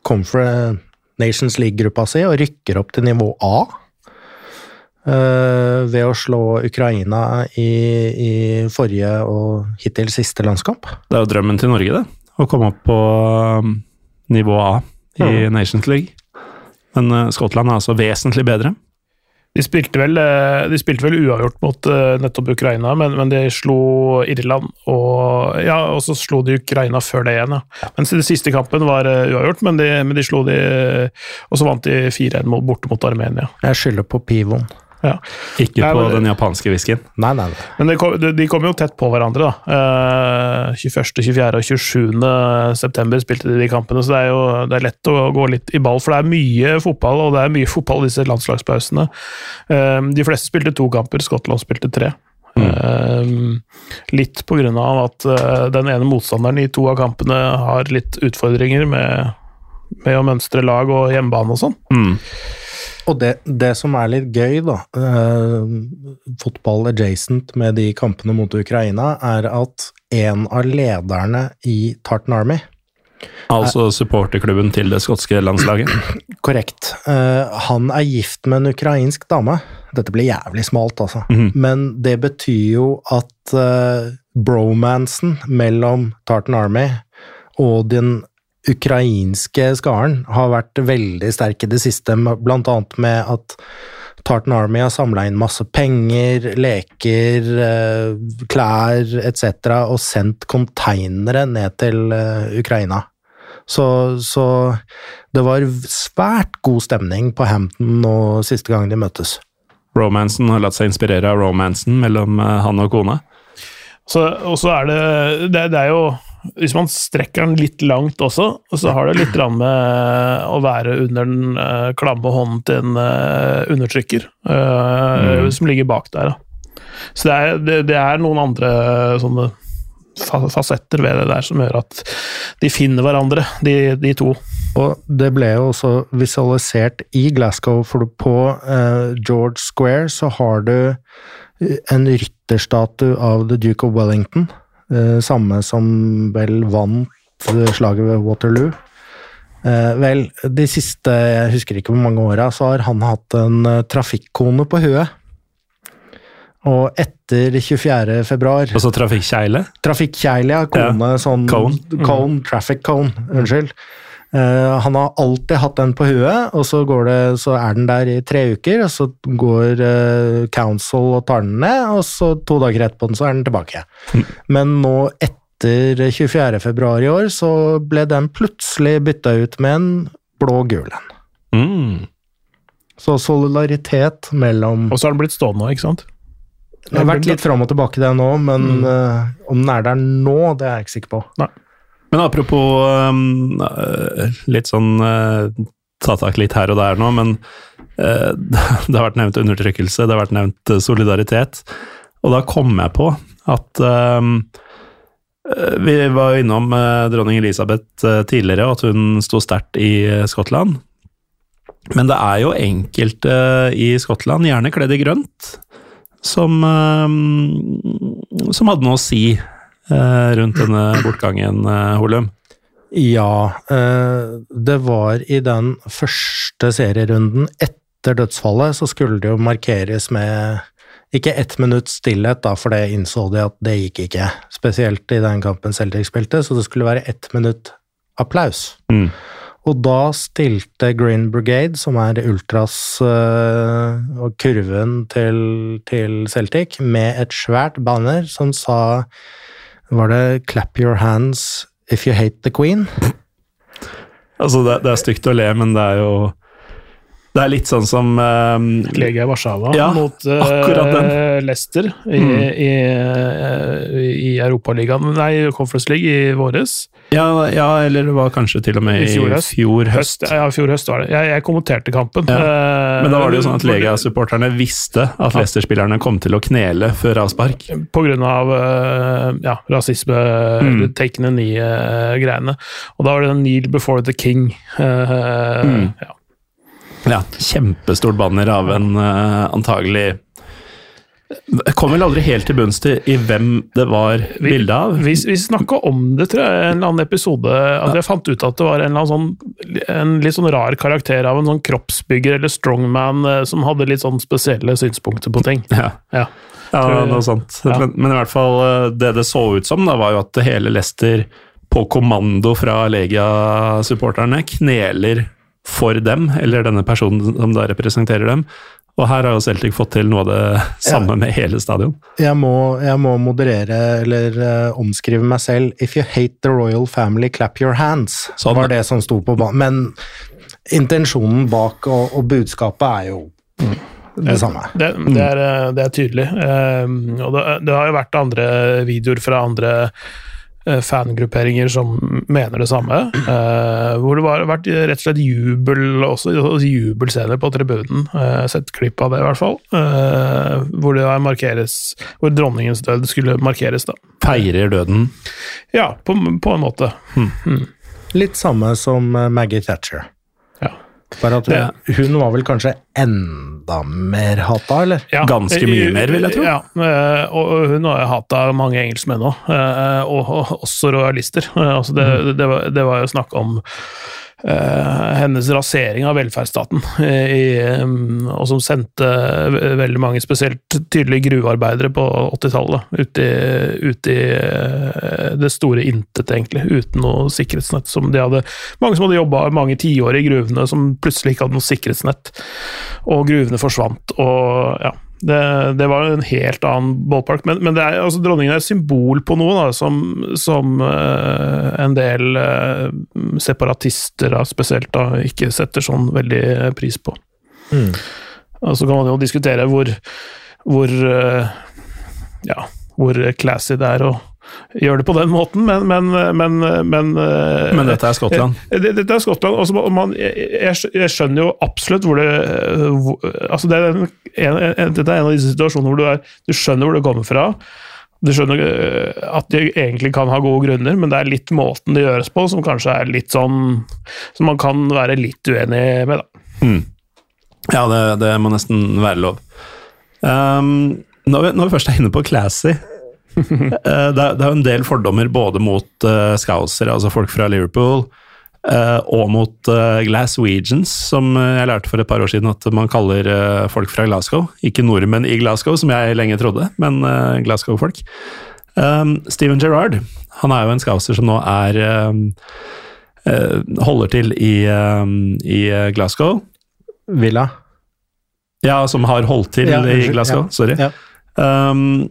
Conference Nations League-gruppa si og rykker opp til nivå A. Uh, ved å slå Ukraina i, i, forrige og hittil siste landskamp. Det er jo drømmen til Norge, det. Å komme opp på um, nivå A i mm. Nations League. Men uh, Skottland er altså vesentlig bedre. De spilte vel, eh, de spilte vel uavgjort mot uh, nettopp Ukraina, men, men, de slo Irland og Ja, og så slo de Ukraina før det igjen, ja. Mens den siste kampen var uh, uavgjort, men de, men de, slo de Og så vant de 4-1 borte mot Armenia. Jeg skylder på pivoen. Ja. Ikke nei, på men, den japanske whiskyen. Nei, nei, nei. Men de kom, de kommer jo tett på hverandre, da. Uh, 21., 24. og 27. september spilte de de kampene, så det er jo det er lett å gå litt i ball. For det er mye fotball, og det er mye fotball i disse landslagspausene. Uh, de fleste spilte to kamper, Skottland spilte tre. Mm. Uh, litt på grunn av at uh, den ene motstanderen i to av kampene har litt utfordringer med, med å mønstre lag og hjemmebane og sånn. Mm. Og det, det, som er litt gøy, da, eh, fotball adjacent med de kampene mot Ukraina, er at en av lederne i Tartan Army Altså supporterklubben til det skotske landslaget? Korrekt. Eh, han er gift med en ukrainsk dame. Dette blir jævlig smalt, altså. Mm -hmm. Men det betyr jo at eh, bromansen mellom Tartan Army og den ukrainske skaren har vært veldig sterk i det siste, blant annet med at Tartan Army har samla inn masse penger, leker, eh, klær etc. og sendt konteinere ned til eh, Ukraina. Så, så, det var svært god stemning på Hampton nå siste gang de møttes. Romansen har latt seg inspirere av romansen mellom eh, han og kona? og så er det, det, det er jo hvis man strekker den litt langt også, så har det litt med å være under den uh, klamme hånden til en uh, undertrykker uh, mm. som ligger bak der. Da. Så det er, det, det er, noen andre sånne fasetter ved det der som gjør at de finner hverandre, de, de to. Og det ble jo også visualisert i Glasgow, for på George Square så har du en rytterstatue av The Duke of Wellington Eh, samme som vel vant slaget ved Waterloo. Eh, vel, de siste jeg husker ikke hvor mange åra, så har han hatt en trafikkone på huet. Og etter 24. februar Altså trafikkjegle? Trafikkjegle, ja. Kone, ja. sånn Cone. cone. Traffic cone. Unnskyld. Uh, han har alltid hatt den på huet, og så, det, så, er den der i tre uker. og Så går uh, Council og tar den ned, og så to dager etterpå den, så er den tilbake. Mm. Men nå etter 24. februar i år så ble den plutselig bytta ut med en blå-gul en. Mm. Så solidaritet mellom Og så har den blitt stående nå, ikke sant? Det har vært litt fram og tilbake det nå, men mm. uh, om den er der nå, det er jeg ikke sikker på. Nei. Men apropos um, litt sånn uh, ta tak litt her og der nå, men uh, det har vært nevnt undertrykkelse, det har vært nevnt solidaritet. Og da kom jeg på at um, vi var innom dronning Elisabeth tidligere, og at hun sto sterkt i Skottland. Men det er jo enkelte i Skottland, gjerne kledd i grønt, som, som hadde noe å si Eh, rundt denne bortgangen, eh, Holum? Ja, eh, det var i den første serierunden etter dødsfallet, så skulle det jo markeres med ikke ett minutts stillhet, da, for det innså de at det gikk ikke. Spesielt i den kampen Celtic spilte, så det skulle være ett minutt applaus. Mm. Og da stilte Green Brigade, som er ultras og kurven til, til Celtic, med et svært banner som sa var det 'Clap your hands if you hate the queen'? Altså, det, det er stygt å le, men det er jo det er litt sånn som um, Legia Warszawa ja, mot uh, Leicester i, mm. i, uh, i Europaligaen, nei, Conference League i våres. Ja, ja, eller det var kanskje til og med i fjor høst. Fjor høst. Ja, fjor høst var det. Jeg, jeg kommenterte kampen. Ja. Men da var det jo sånn at Legia-supporterne visste at Leicester-spillerne kom til å knele før avspark. På grunn av ja, rasisme, mm. takene nye-greiene. Og da var det 'Kneel before the king'. Uh, mm. ja. Ja, kjempestort banner av en uh, antagelig Kom vel aldri helt til bunns i hvem det var Vi- bilde av. Vi, vi snakka om det, tror jeg, i en eller annen episode. At jeg fant ut at det var en, sånn, en litt sånn rar karakter av en sånn kroppsbygger eller strongman eh, som hadde litt sånn spesielle synspunkter på ting. Ja. Ja. Ja, jeg- noe sånt. Ja. Men, men i hvert fall eh, det det så ut som, da, var jo at hele Leicester på kommando fra Legia-supporterne kneler for dem, eller denne personen som da representerer dem. Og her har jo Celtic fått til noe av det samme med hele stadion. Jeg må, jeg må moderere eller uh, omskrive meg selv. If you hate the royal family, clap your hands. Sånn. var det som sto på banen. Men intensjonen bak og, og budskapet er jo det samme. Det, det, er, eh, det er tydelig. Eh, og det, det har jo vært andre videoer fra andre fangrupperinger som mener det samme. eh, hvor det har vært rett og slett jubel også, jubelscener på tribunen. Eh, Jeg har sett klipp av det, i hvert fall. eh, hvor det markeres Hvor dronningens død skulle markeres, da. Feirer døden. Ja, på, på en måte. Litt samme som eh, Maggie Thatcher. Bare at hun, hun var vel kanskje enda mer hata, eller? Ja, Ganske mye mer, vil jeg tro. Ja, eh, og hun har hata mange engelskmenn òg, og og også rojalister. Eh, Altså det, Mm. det, var, det var jo snakk om eh, hennes rasering av velferdsstaten, eh, i, um, og som sendte veldig mange, spesielt tydelige gruvearbeidere på 80-tallet, ut, ut i eh, det store intet, egentlig, uten noe sikkerhetsnett. som de hadde, Mange som hadde jobba mange tiår i gruvene, som plutselig ikke hadde noe sikkerhetsnett, og gruvene forsvant. og ja, det, det var en helt annen ballpark, men, men det er, altså, dronningen er et symbol på noe da, som, som uh, en del uh, separatister da, spesielt da, ikke setter sånn veldig pris på. Mm. Så kan man jo diskutere hvor, hvor uh, ja, hvor classy det er å gjøre det på den måten, men Men, men, men, eh, Men dette er Skottland. Eh, det- Dette er Skottland. Altså, man, jeg, jeg skjønner jo absolutt hvor det eh, hvor, altså det er en, en, en, Dette er en av disse situasjonene hvor du, er, du skjønner hvor det kommer fra. Du skjønner at de egentlig kan ha gode grunner, men det er litt måten det gjøres på som kanskje er litt sånn Som man kan være litt uenig med, da. Mm. Ja, det, det må nesten være lov. Um, når, vi, når vi først er inne på classy det, er, jo en del fordommer både mot uh, scouser, altså folk fra Liverpool, uh, og mot uh, Glaswegians, som eh, jeg lærte for et par år siden at man kaller uh, folk fra Glasgow. Ikke nordmenn i Glasgow, som jeg lenge trodde, men eh, Glasgow-folk. Um, Steven Gerrard han er jo en scouser som nå er um, eh, holder til i, um, i eh, Glasgow. Villa. Ja, som har holdt til Ja, i Glasgow. ja. Sorry. Ja. Um,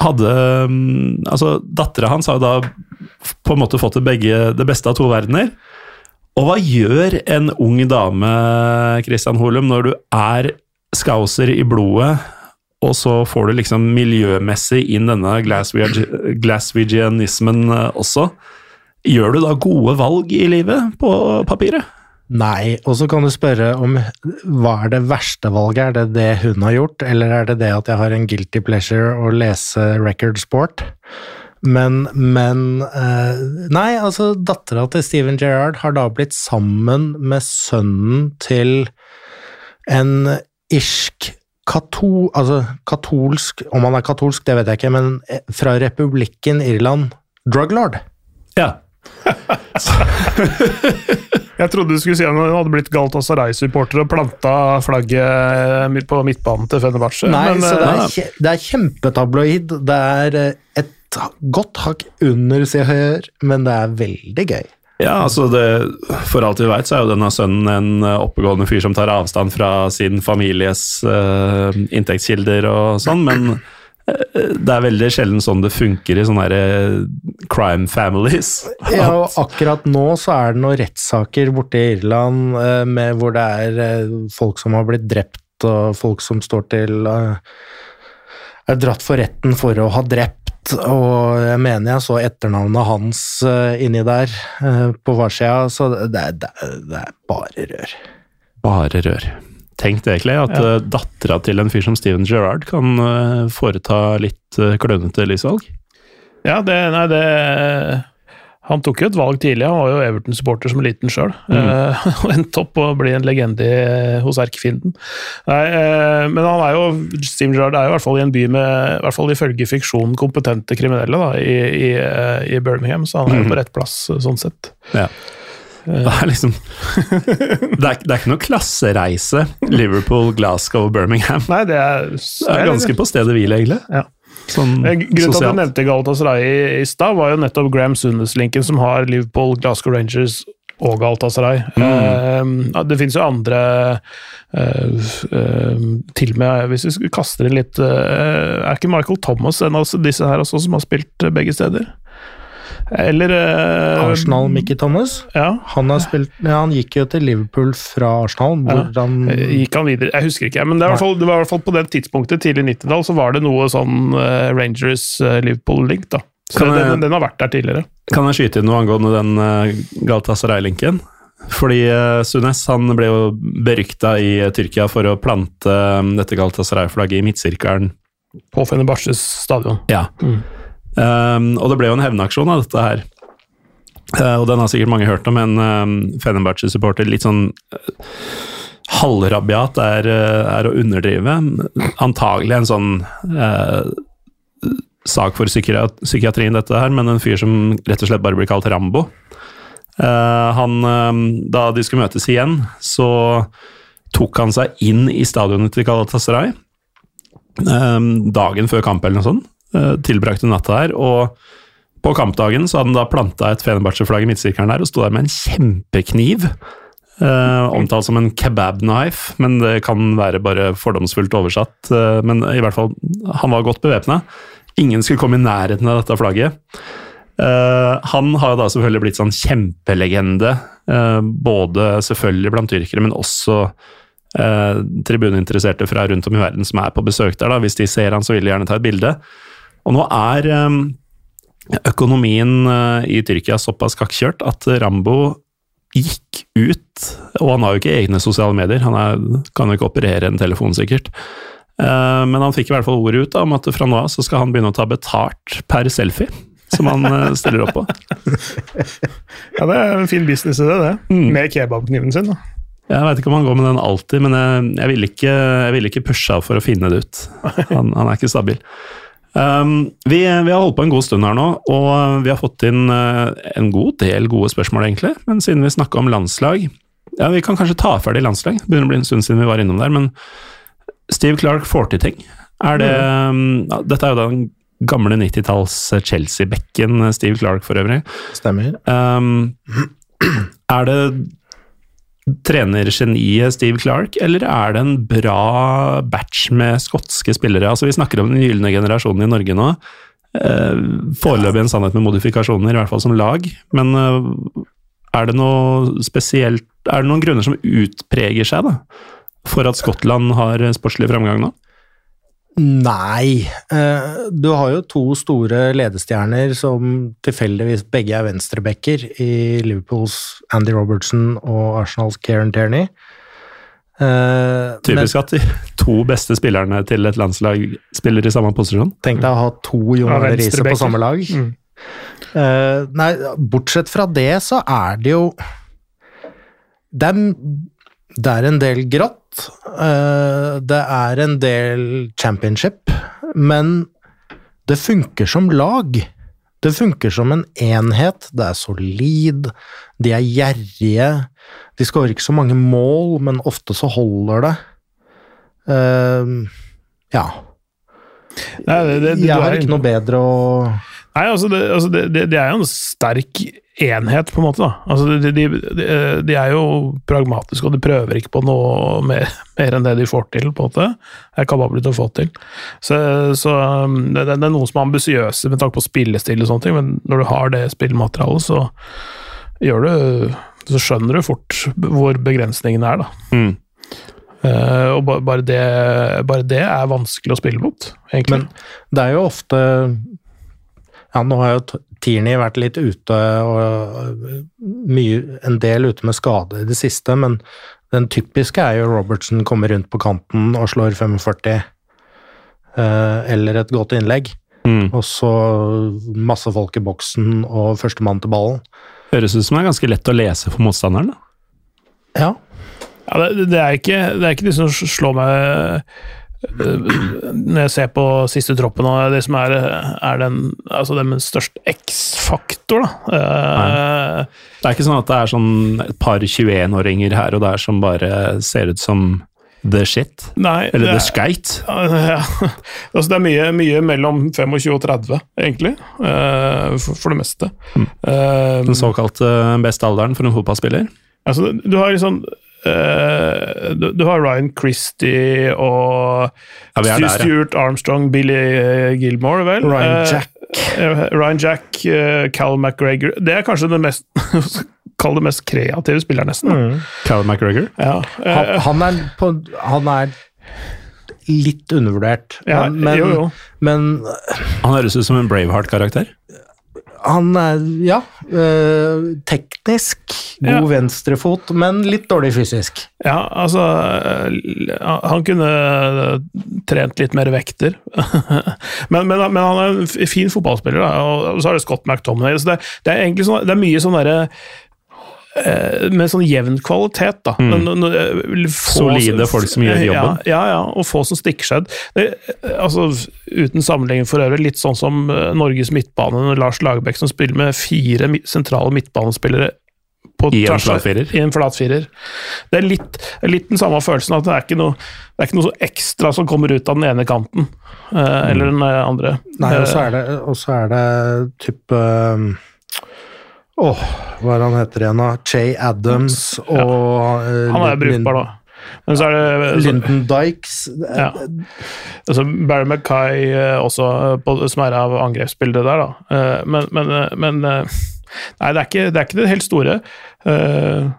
hadde um, Altså, dattera hans har jo da på en måte fått det, begge, det beste av to verdener. Og hva gjør en ung dame, Christian Holum, når du er scouser i blodet, og så får du liksom miljømessig inn denne Glaswegianismen eh, også? Gjør du da gode valg i livet, på papiret? Nei, og så kan du spørre om hva er det verste valget? Er det det hun har gjort, eller er det det at jeg har en guilty pleasure å lese record sport? Men, men eh, Nei, altså, dattera til Steven Gerrard har da blitt sammen med sønnen til en irsk kato, altså katolsk Om han er katolsk, det vet jeg ikke, men eh, fra republikken Irland. Druglord. Ja. Jeg trodde du skulle si at han hadde blitt Galatasaray-supporter og planta flagget på midtbanen til Fenerbahçe. Nei, men, så det eh, er, kje- det er kjempetabloid. Det er eh, et godt hakk under Se høyre, men det er veldig gøy. Ja, altså det, For alt vi veit, så er jo denne sønnen en eh, oppegående fyr som tar avstand fra sin families uh, inntektskilder og sånn, men eh, det er veldig sjelden sånn det funker i sånne her, eh, crime families. Ja, og akkurat nå så er det noen rettssaker borte i Irland eh, med, hvor det er eh, folk som har blitt drept, og folk som står til er dratt for retten for å ha drept, og jeg mener jeg så etternavnet hans inni der på hva farsida, så det, det, det er bare rør. Bare rør. Tenk det, egentlig, at Ja. ja. dattera til en fyr som Steven Gerrard kan eh, foreta litt uh, klønete livsvalg. Ja, det, nei, det Han tok jo et valg tidlig, han var jo Everton-supporter som liten sjøl. Mm. Og endte opp å bli en legende hos erkefienden. Nei, eh, men han er jo, Steven Gerrard er jo i hvert fall i en by med, i hvert fall ifølge fiksjonen, kompetente kriminelle da, i, i, eh, i Birmingham, så han er jo Mm. på rett plass eh, sånn sett. Ja. Det er liksom det er, det er ikke noe klassereise, Liverpool, Glasgow Birmingham. Nei, det er, Det er ganske på stedet hvil, egentlig. Ja. Sånn Eh, Grunnen til at du nevnte Galatasaray i, i stad, var jo nettopp Graham Sundeslinken som har Liverpool, Glasgow Rangers og Galatasaray. Eh, det finnes jo andre uh, uh, Til og med, hvis vi skulle kaste det litt eh, Er ikke Michael Thomas en av disse her også, som har spilt eh, begge steder? Eller uh, Arsenal, Mickey Thomas. Ja. Han, har spilt, ja, han gikk jo til Liverpool fra Arsenal, hvor han Eh, Gikk han videre? Jeg husker ikke, men det, er i hvert fall, det var i hvert fall på det tidspunktet, tidlig 90-tall, så var det noe sånn uh, Rangers-Liverpool-link, da. Så jeg- den, den har vært der tidligere. Kan jeg skyte inn noe angående den uh, Galatasaray-linken? Fordi uh, Sunes han ble jo berykta i eh, Tyrkia for å plante eh, dette Galatasaray-flagget i midtsirkelen. På Fenerbahçes stadion. Ja. Mm. Um, og det ble jo en hevnaksjon av dette her. Uh, og den har sikkert mange hørt om, en um, Fenerbahçe-supporter litt sånn uh, halvrabiat er, uh, er å underdrive. Antagelig en sånn sak for psykiat psykiatrien, dette her, men en fyr som rett og slett bare blir kalt Rambo. Han, eh, da de skulle møtes igjen, så tok han seg inn i stadionet til Galatasaray Um, dagen før kamp eller noe sånt. Eh, tilbrakte natta der, og på kampdagen så hadde han da planta et Fenerbahçe-flagg i midtsirkelen der og sto der med en kjempekniv. eh, omtalt som en kebab-knife, men det kan være bare fordomsfullt oversatt. eh, men i hvert fall, han var godt bevæpna. Ingen skulle komme i nærheten av dette flagget. Eh, han har da selvfølgelig blitt sånn kjempelegende, eh, både selvfølgelig blant tyrkere, men også uh, tribuneinteresserte fra rundt om i verden som er på besøk der. da, Hvis de ser han, så vil de gjerne ta et bilde. Og nå er eh, økonomien eh, i Tyrkia såpass kakkjørt at Rambo gikk ut, og han har jo ikke egne sosiale medier, han er, kan jo ikke operere en telefon sikkert. Eh, Men han fikk i hvert fall ordet ut da, om at fra nå av så skal han begynne å ta betalt per selfie, som han eh, stiller opp på. Ja, det er en fin business i det, det. Mm. Med kebabkniven sin, da. Jeg veit ikke om han går med den alltid, men jeg, jeg ville ikke, jeg ville ikke pusha for å finne det ut. Han, han er ikke stabil. Um, vi, vi har holdt på en god stund her nå, og vi har fått inn uh, en god del gode spørsmål, egentlig. Men siden vi snakka om landslag Ja, vi kan kanskje ta ferdig landslag. Det begynner å bli en stund siden vi var innom der, men Steve Clark får til ting. Er det um, ja, Dette er jo den gamle 90-talls Chelsea-bekken Steve Clark, for øvrig. stemmer. Um, er det trenergeniet Steve Clark, eller er det en bra batch med skotske spillere? Altså, vi snakker om den gylne generasjonen i Norge nå. Uh, Foreløpig en sannhet med modifikasjoner, i hvert fall som lag. Men eh, er det noe spesielt Er det noen grunner som utpreger seg da, for at Skottland har sportslig framgang nå? Nei. eh, Du har jo to store ledestjerner som tilfeldigvis begge er venstrebacker i Liverpools Andy Robertson og Arsenals Kieran Tierney. Eh, Men Typisk at de to beste spillerne til et landslag spiller i samme posisjon. tenk deg å ha to Jon Ja, Arne Riise på samme lag. Mm. Eh, nei, bortsett fra det så er det jo Det er, det er en del grått. eh, det er en del championship, men det funker som lag. Det funker som en enhet. Det er solid, de er gjerrige. De skårer ikke så mange mål, men ofte så holder det. Eh, ja. Nei, det, det, Jeg har ikke noe bedre å Nei, altså, det, altså det, det, det er jo en sterk enhet, på en måte. da. Altså, de, de, de, er jo pragmatiske, og de prøver ikke på noe mer, mer enn det de får til, på en måte. Er kapable til å få til. Så, så um, det, det er noen som er ambisiøse med tanke på spillestil og sånne ting, men når du har det spillmaterialet, så gjør du Så skjønner du fort hvor begrensningene er, da. Mm. Uh, og bare det, bare det er vanskelig å spille mot, egentlig. Men det er jo ofte Ja, nå har jo T- Tierney vært litt ute og mye, en del ute med skade i det siste, men den typiske er jo Robertson kommer rundt på kanten og slår 45, eh, eller et godt innlegg. Mm. Og så masse folk i boksen og førstemann til ballen. Høres ut som det er ganske lett å lese for motstanderen. da. Ja. Ja, det, det, er ikke, det er ikke de som slår meg når jeg ser på siste troppen og det som er, er den, altså den med størst X-faktor, da. Nei. Det er ikke sånn at det er sånn et par 21-åringer her og der som bare ser ut som the shit. nei, Eller det the skate. Ja, altså det er mye, mye mellom 25 og 30, egentlig, eh, for, for det meste. Eh, Den såkalte beste alderen for en fotballspiller. altså, du har liksom eh, du, du har Ryan Christie og Ja, er der, ja. Stuart Armstrong, Billy eh, Gilmore, vel? Ryan Eh, Jack. Uh, Ryan Jack, uh, Cal McGregor Det er kanskje den mest Kall det mest kreative spilleren, nesten. Mm. Cal McGregor. Ja, Han, han, er på, han er litt undervurdert, ja, men, jo, jo. men Han høres ut som en Braveheart-karakter. Han er, ja, øh, teknisk god Ja. venstrefot, men litt dårlig fysisk. Ja, altså eh, Han kunne trent litt mer vekter. men, men, men han er en fin fotballspiller, da. og så har det Scott McTominay. Så det, det er egentlig sånn, det er mye sånn derre eh, med sånn jevn kvalitet, da. Men, nå- nå- eh, få- Solide folk som gjør jobben. Ja, ja, ja, og få som stikker seg ut. Eh, altså, uten sammenligning for øvrig, litt sånn som eh, Norges midtbane, Lars Lagerbäck, som spiller med fire sentrale midtbanespillere på I en tvers flatfirer. I en flatfirer. Det er litt, litt den samme følelsen, at det er ikke noe, det er ikke noe så ekstra som kommer ut av den ene kanten, eh, eller den eh, andre. Nei, og så Eh, er det, er det type Åh, hva er han heter igjen, da? Jay Adams og ja. han er brukbar, da. Men så er det så, Lyndon Dykes. ja. altså Barry Mackay eh, også, eh, på, som er av angrepsbildet der, da. Eh, Men, men, eh, men eh, Nei, det er ikke det, er ikke det helt store. Eh,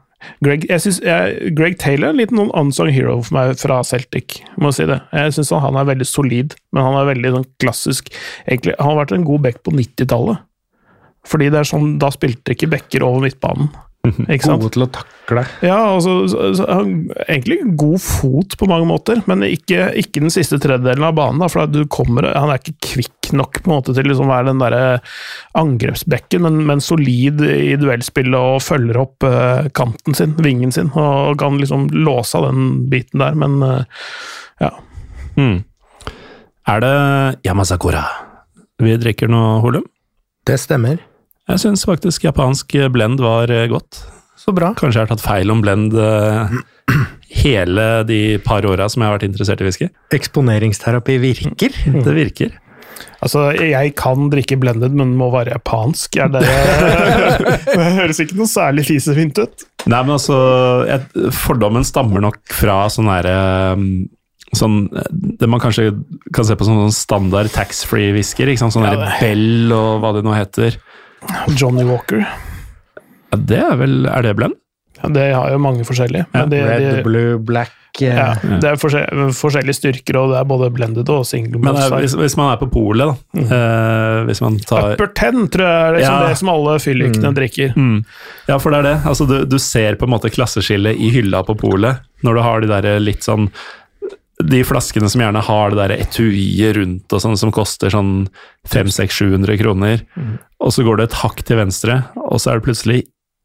Greg, jeg synes, jeg, Greg Taylor er en liten sånn unsung hero for meg fra Celtic, må jeg si det. Jeg syns han er veldig solid, men han er veldig sånn klassisk egentlig, Han har vært en god back på 90-tallet. Fordi det er sånn, da spilte ikke backer over midtbanen. Ikke sant? Gode til å takle. Ja, altså, så, så, han, egentlig god fot på mange måter, men ikke, ikke den siste tredjedelen av banen. Da, for du kommer, Han er ikke kvikk nok på en måte til liksom å være den der angrepsbekken, men, men solid i duellspillet og følger opp uh, kanten sin, vingen sin, og kan liksom låse av den biten der, men uh, ja. Mm. Er det Yamasakura vi drikker nå, Holum? Det stemmer. Jeg syns faktisk japansk blend var eh, godt. Så bra. Kanskje jeg har tatt feil om blend eh, hele de par åra som jeg har vært interessert i whisky. Eksponeringsterapi virker. Det virker. Altså, jeg kan drikke blended, men må være japansk. Er det, det høres ikke noe særlig fisefint ut. Nei, men altså jeg, Fordommen stammer nok fra sånn herre Sånn, det man kanskje kan se på som sånn standard taxfree-whisker. Sånn Ja, Bell og hva det nå heter. Johnny Walker. Ja, det er vel Er det blend? Ja, det har jo mange forskjellige. Ja, Men det, Red, de, blue, black eh, ja, det er forskjell, forskjellige styrker, og det er både blended og single Men er, hvis, hvis man er på polet, da eh, Hvis man tar Upper Ten tror jeg er liksom Ja. det som alle fyllikene drikker. Mm. Ja, for det er det. Altså, du, du ser på en måte klasseskillet i hylla på polet, når du har de der litt sånn De flaskene som gjerne har det der etuiet rundt og sånn, som koster sånn 500-700 kroner, og så går det et hakk til venstre, og så er det plutselig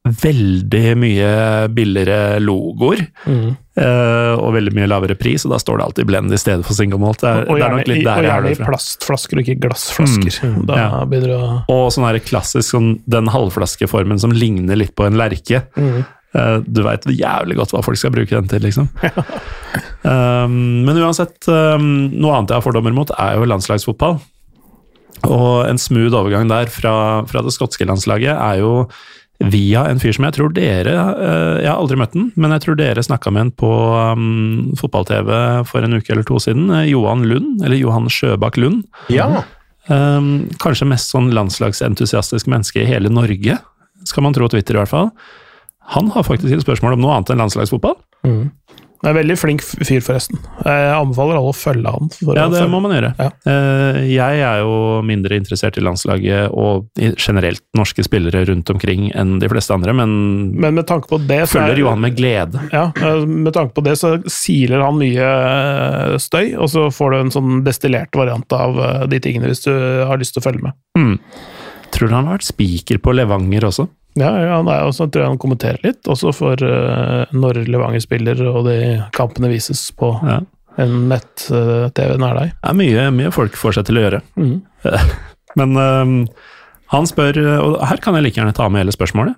veldig mye billigere logoer, Mm. eh, og veldig mye lavere pris, og da står det alltid blend i stedet for single malt. Det er, Og det er gjerne, nok litt der og gjerne i plastflasker og ikke glassflasker. Mm. Da Ja. begynner det å Og sånn her klassisk sånn, den halvflaskeformen som ligner litt på en lerke. Mm. Eh, Du veit jævlig godt hva folk skal bruke den til, liksom. um, men uansett, um, noe annet jeg har fordommer mot, er jo landslagsfotball. Og en smooth overgang der fra, fra det skotske landslaget er jo via en fyr som jeg tror dere eh, Jeg har aldri møtt den, men jeg tror dere snakka med en på um, fotball-TV for en uke eller to siden. eh, Johan Lund, eller Johan Sjøbakk Lund. Ja. Um, kanskje mest sånn landslagsentusiastisk menneske i hele Norge, skal man tro Twitter i hvert fall. Han har faktisk et spørsmål om noe annet enn landslagsfotball. Mm. Er veldig flink fyr, forresten. Jeg anbefaler alle å følge han. ja, det må man gjøre. Ja. Eh, Jeg er jo mindre interessert i landslaget og generelt norske spillere rundt omkring enn de fleste andre, men Men med tanke på det så er- følger jo han med glede. Ja, eh, med tanke på det så siler han mye eh, støy, og så får du en sånn destillert variant av de tingene hvis du har lyst til å følge med. Mm. Tror du han har vært spiker på Levanger også? Ja, han er også, tror jeg han kommenterer litt, også for uh, når Levanger spiller og de kampene vises på Ja. en nett-TV nær deg. Det er mye, mye folk får seg til å gjøre. Mm. Men øhm, han spør, og her kan jeg like gjerne ta med hele spørsmålet.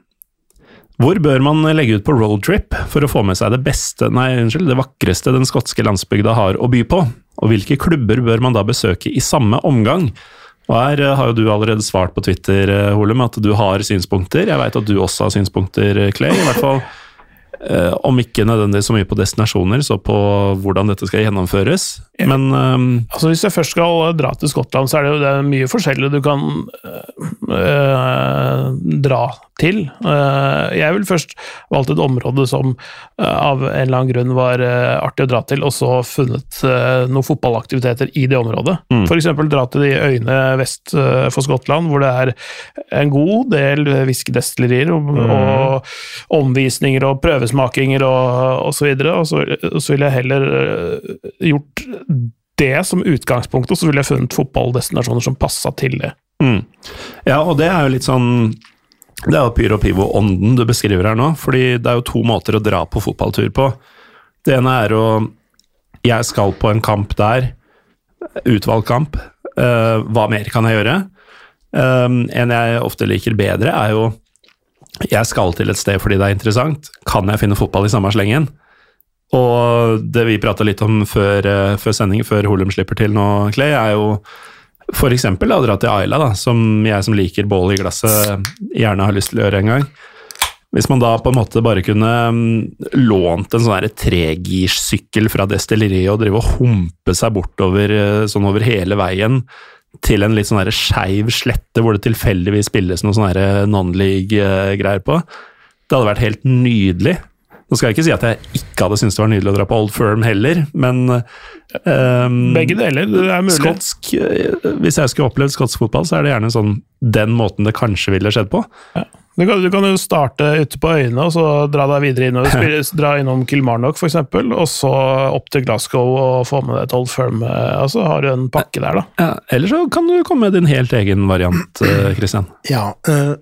Hvor bør man legge ut på roadtrip for å få med seg det beste, nei, unnskyld, det vakreste den skotske landsbygda har å by på? Og hvilke klubber bør man da besøke i samme omgang? Og her eh, har jo du allerede svart på Twitter, eh, Holum, at du har synspunkter. Jeg veit at du også har synspunkter, eh, Clay. I hvert fall eh, om ikke nødvendigvis så mye på destinasjoner, så på hvordan dette skal gjennomføres. Men øhm, Altså Hvis jeg først skal dra til Skottland, så er det jo det mye forskjellig du kan uh, dra til. Uh, jeg ville først valgt et område som av en eller annen grunn var artig å dra til, og så funnet noen fotballaktiviteter i det området. Mm. Eksempel dra til de øyene vest for Skottland, hvor det er en god del whiskydestillerier og, og omvisninger og prøvesmakinger og, og så videre. Og så, så ville jeg heller øh, gjort det som utgangspunkt, og så ville jeg funnet fotballdestinasjoner som passa til det. Mm. Ja, og det er jo litt sånn Det er jo Pyro Pivo-ånden du beskriver her nå, fordi det er jo to måter å dra på fotballtur på. Det ene er å Jeg skal på en kamp der, utvalgt kamp. Uh, hva mer kan jeg gjøre? Um, en jeg ofte liker bedre, er jo Jeg skal til et sted fordi det er interessant. Kan jeg finne fotball i samme slengen? Og det vi prata litt om før, eh, før sending, før Holum slipper til nå, Clay, er jo eksempel å dra til Ayla, da, som jeg som liker bål i glasset, gjerne har lyst til å gjøre en gang. Hvis man da på en måte bare kunne mm, lånt en sånn tregirssykkel fra destilleriet og drive og humpe seg bortover eh, sånn over hele veien til en litt sånn skeiv slette hvor det tilfeldigvis spilles noe sånn her non-league-greier på, det hadde vært helt nydelig. Nå skal jeg ikke si at jeg ikke hadde syntes det var nydelig å dra på Old Firm heller, men um, Begge deler, det er mulig. Skotsk, eh, hvis jeg skulle opplevd skotsk fotball, så er det gjerne sånn den måten det kanskje ville skjedd på. Du kan, du kan jo starte ute på øyene, og så dra deg videre innover. og spille, dra innom Kilmarnock f.eks., og så opp til Glasgow og få med deg et Old Firm. eh, Altså har du en pakke der, da. Ja, eller så kan du komme med din helt egen variant, eh, Christian. Ja, Uh,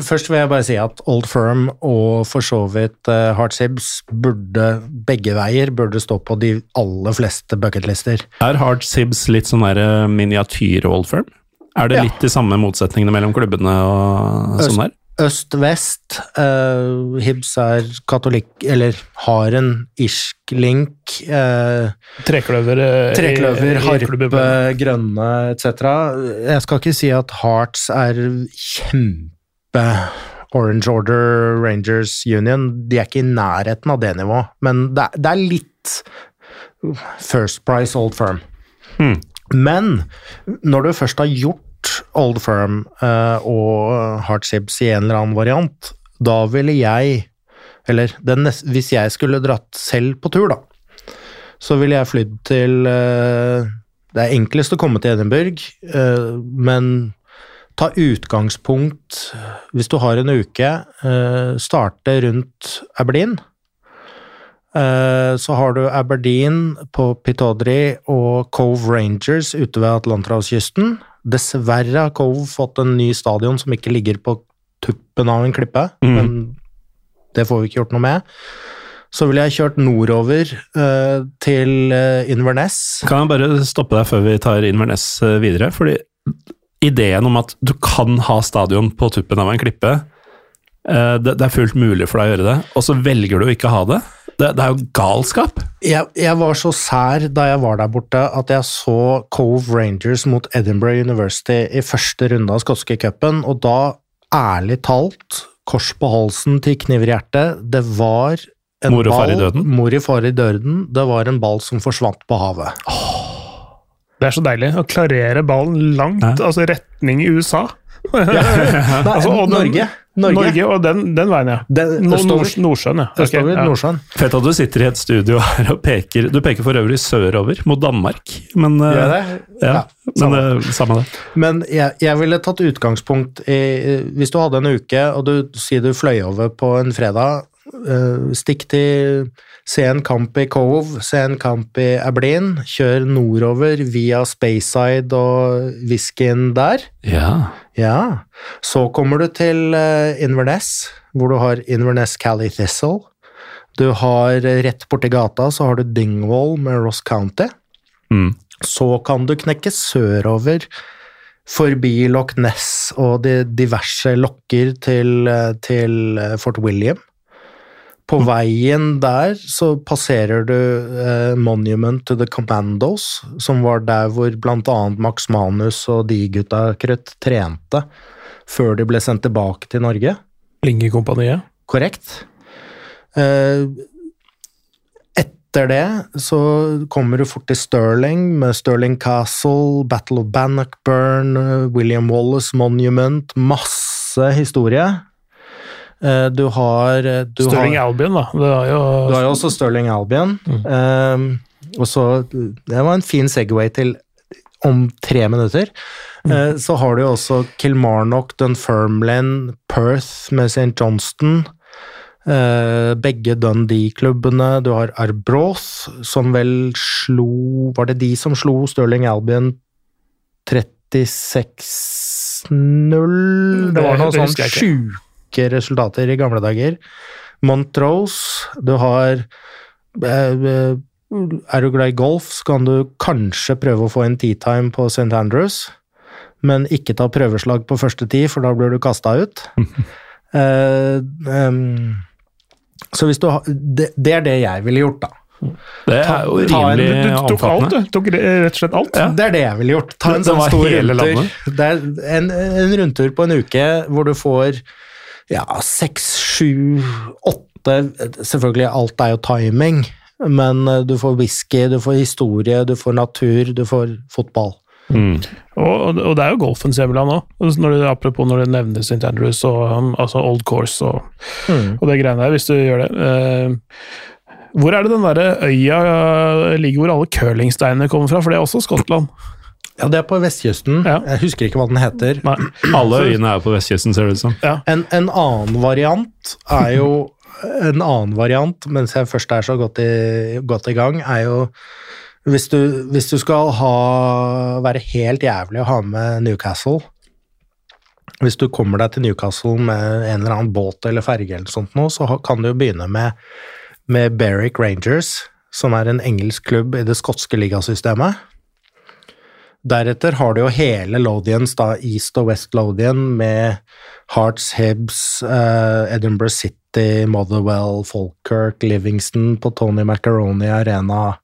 først vil jeg bare si at Old Firm og for så vidt uh, Heart Sibs burde, begge veier, burde stå på de aller fleste bucketlister. Er Hard Sibs litt sånn miniatyr-old firm? Er det Ja. litt de samme motsetningene mellom klubbene og sånn der? Øst-vest, uh, Hibs er katolikk, eller har en irsk link. Uh, Trekløver, eh, Trekløver, i- i harpe, grønne etc. Jeg skal ikke si at Hearts er kjempe Orange Order, Rangers Union. De er ikke i nærheten av det nivået, men det, er- det er litt First Price Old Firm. Hmm. Men når du først har gjort Old Firm uh, og Heart Sibs i en eller annen variant, da ville jeg Eller den nest, hvis jeg skulle dratt selv på tur, da, så ville jeg flydd til uh, Det er enklest å komme til Edinburgh, uh, men ta utgangspunkt Hvis du har en uke, eh, starte rundt Aberdeen. Eh, Så har du Aberdeen på Pitodri og Cove Rangers ute ved Atlanterhavskysten. Dessverre har Cove fått en ny stadion som ikke ligger på tuppen av en klippe, mm. men det får vi ikke gjort noe med. Så ville jeg kjørt nordover uh, til eh, Inverness. Kan jeg bare stoppe deg før vi tar Inverness eh, videre? Fordi ideen om at du kan ha stadion på tuppen av en klippe, det, det er fullt mulig for deg å gjøre det, og så velger du å ikke ha det. Det, det er jo galskap. Jeg, jeg var så sær da jeg var der borte at jeg så Cove Rangers mot Edinburgh University i første runde av skotske cupen, og da, ærlig talt, kors på halsen til kniver i hjertet, det var en Mor og far i ball- døden? Mor i far i døden. Det var en ball som forsvant på havet. Det er så deilig å klarere ballen langt, Ja. altså retning i USA. Altså, og den- Norge. Norge. Norge, og den, den veien, ja. Den- Nordsjøen, ja. Ok, ja. Fett at du sitter i et studio her og peker Du peker for øvrig sørover, mot Danmark. Men, eh? Ja, Ja, men samme. eh, samme det. Men jeg, jeg ville tatt utgangspunkt i Hvis du hadde en uke, og du sier du fløy over på en fredag, eh, stikk til Se en kamp i Cove, se en kamp i Ablin. kjør nordover via Speyside og whiskyen der. Ja. Ja. Så kommer du til eh, Inverness, hvor du har Inverness Cally Thistle. Du har eh, rett borti gata, så har du Dingwall med Ross County. Mm. Så kan du knekke sørover forbi Loch Ness og de diverse lokker til, eh, til Fort William. På veien der så passerer du eh, Monument to the Commandos, som var der hvor annet Max Manus og de gutta krøtt trente før de ble sendt tilbake til Norge. Lingekompaniet. Korrekt. Eh, etter det så kommer du fort til Stirling, med Stirling Castle, Battle of Bannockburn, eh, William Wallace Monument, masse historie. Eh, du har eh, du Stirling har, Albion, da. Det er jo du har jo også Stirling Albion. Eh, og så Det var en fin Segway til om tre minutter. Eh, så har du jo også Kilmarnock, Dunfermline, Perth med St. Johnston. Uh, begge Dundee-klubbene. Du har Arbroath, som vel slo Var det de som slo Stirling Albion 36-0? Det var noe sånn husker jeg resultater i gamle dager. Montrose, du har eh, eh, Er du glad i golf, så kan du kanskje prøve å få en tee time på St. Andrews, men ikke ta prøveslag på første tee, for da blir du kasta ut. Eh, så hvis du har det, det er det jeg ville gjort, da. Det er jo rimelig en- Du tok alt, du. Tok rett og slett alt. Det er det jeg ville gjort. Ta en sånn stor rundtur. Det er en, en rundtur på en uke hvor du får ja, seks, sju, åtte Selvfølgelig, alt er jo timing, men eh, du får whisky, du får historie, du får natur, du får fotball. Mm. Og, og det er jo golfens hjemland òg. Apropos når du nevner St. Andrews og um, altså Old Course og, Mm. og det greiene der, hvis du gjør det. Uh, hvor er det den der øya eh, ligger hvor alle curlingsteinene kommer fra? For det er også Skottland. Ja, det er på vestkysten. Ja. Jeg husker ikke hva den heter. Nei. Alle øyene er på vestkysten, ser det ut som. Ja. En, en annen variant er jo En annen variant, mens jeg først er så godt i, godt i gang, er jo hvis du, hvis du skal ha, være helt jævlig å ha med Newcastle Hvis du kommer deg til Newcastle med en eller annen båt eller ferge, eller sånt noe, så kan du jo begynne med, med Berwick Rangers, som er en engelsk klubb i det skotske ligasystemet. Deretter har du jo hele Lodians, da East og West Lodian, med Hearts, Hibs, uh, Edinburgh City, Motherwell, Falkirk, Livingston på Tony Macaroni Arena.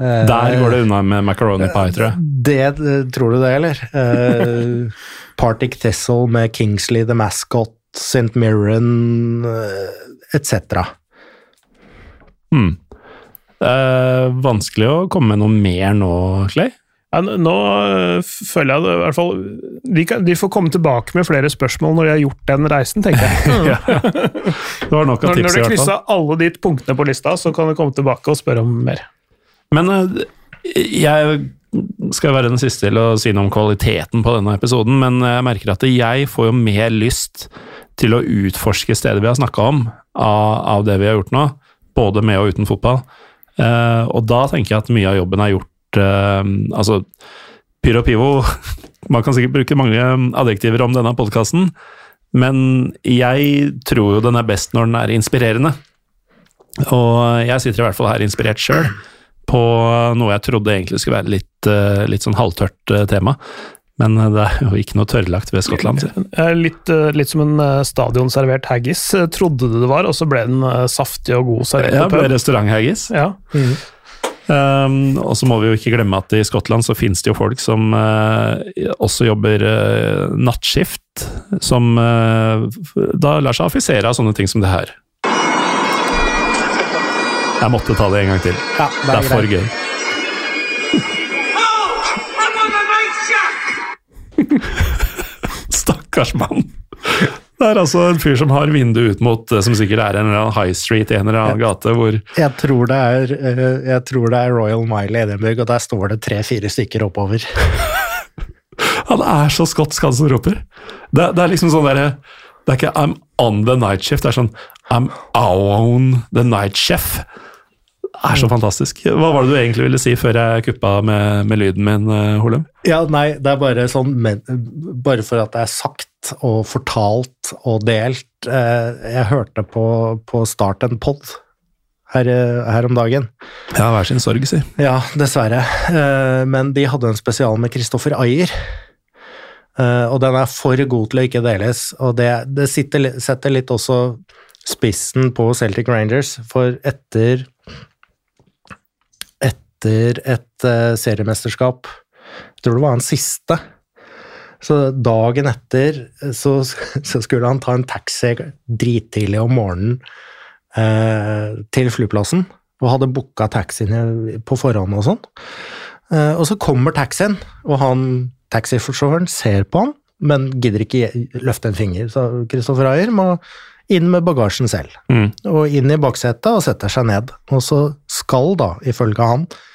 Uh, Der går det unna med macaroni pie, tror jeg. Det, eh, tror du det, eller? Uh, Partick Thistle med Kingsley the Mascot, St. Mirren, etc. Hmm. Det vanskelig å komme med noe mer nå, Clay. Ja, nå øh, føler jeg det i hvert fall de, kan, de får komme tilbake med flere spørsmål når de har gjort den reisen, tenker jeg. Det var nok av Når, når tips, du kryssa alle de punktene på lista, så kan du komme tilbake og spørre om mer. Men eh, jeg skal være den siste til å si noe om kvaliteten på denne episoden, men jeg merker at jeg får jo mer lyst til å utforske stedet vi har snakka om, av, av det vi har gjort nå. Både med og uten fotball. Eh, og da tenker jeg at mye av jobben er gjort eh, Altså, Pyro Pivo Man kan sikkert bruke mange adjektiver om denne podkasten, men jeg tror jo den er best når den er inspirerende. Og jeg sitter i hvert fall her inspirert sjøl på noe jeg trodde egentlig skulle være litt, eh, litt sånn halvtørt eh, tema. Men eh, det er jo ikke noe tørrlagt ved Skottland. Eh, Litt, litt som en stadionservert haggis, trodde du det var, og så ble den saftig og god servert Ja, ble pub. restauranthaggis. Ja. Um, og så må vi jo ikke glemme at i Skottland så finnes det jo folk som uh, også jobber uh, nattskift, som uh, da lar seg affisere av sånne ting som det her. Jeg måtte ta det en gang til. Ja, det, er det, er for greit. gøy. Stakkars mann! Det er altså en fyr som har vindu ut mot det som sikkert er en eller annen high street i en eller annen gate, hvor Jeg tror det er, eh, jeg tror det er Royal Mile i Edinburgh, og der står det tre-fire stykker oppover. Han er så skotsk, han som roper. Det, det er liksom sånn derre Det er ikke 'I'm on the night shift', det er sånn 'I'm on the night chef'. Er så fantastisk. Hva var det du egentlig ville si før jeg kuppa med, med lyden min, eh, Holum? Ja, nei, det er bare sånn men, Bare for at det er sagt og fortalt og delt. Eh, jeg hørte på, på Start en pod her, eh, her om dagen. Ja, hver sin sorg, si. Ja, dessverre. Eh, Men de hadde en spesial med Kristoffer Ayer. Og den er for god til å ikke deles. Og det, det sitter, setter litt også spissen på Celtic Rangers, for etter Etter et eh, seriemesterskap, jeg tror det var han siste, så dagen etter så, så skulle han ta en taxi drittidlig om morgenen eh, til flyplassen, og hadde booka taxien på forhånd og sånn. Eh, og så kommer taxien, og han taxisjåføren ser på han, men gidder ikke løfte en finger. Så Kristoffer Ayer må inn med bagasjen selv, Mm. og inn i baksetet og setter seg ned. Og så skal da, ifølge han, eh,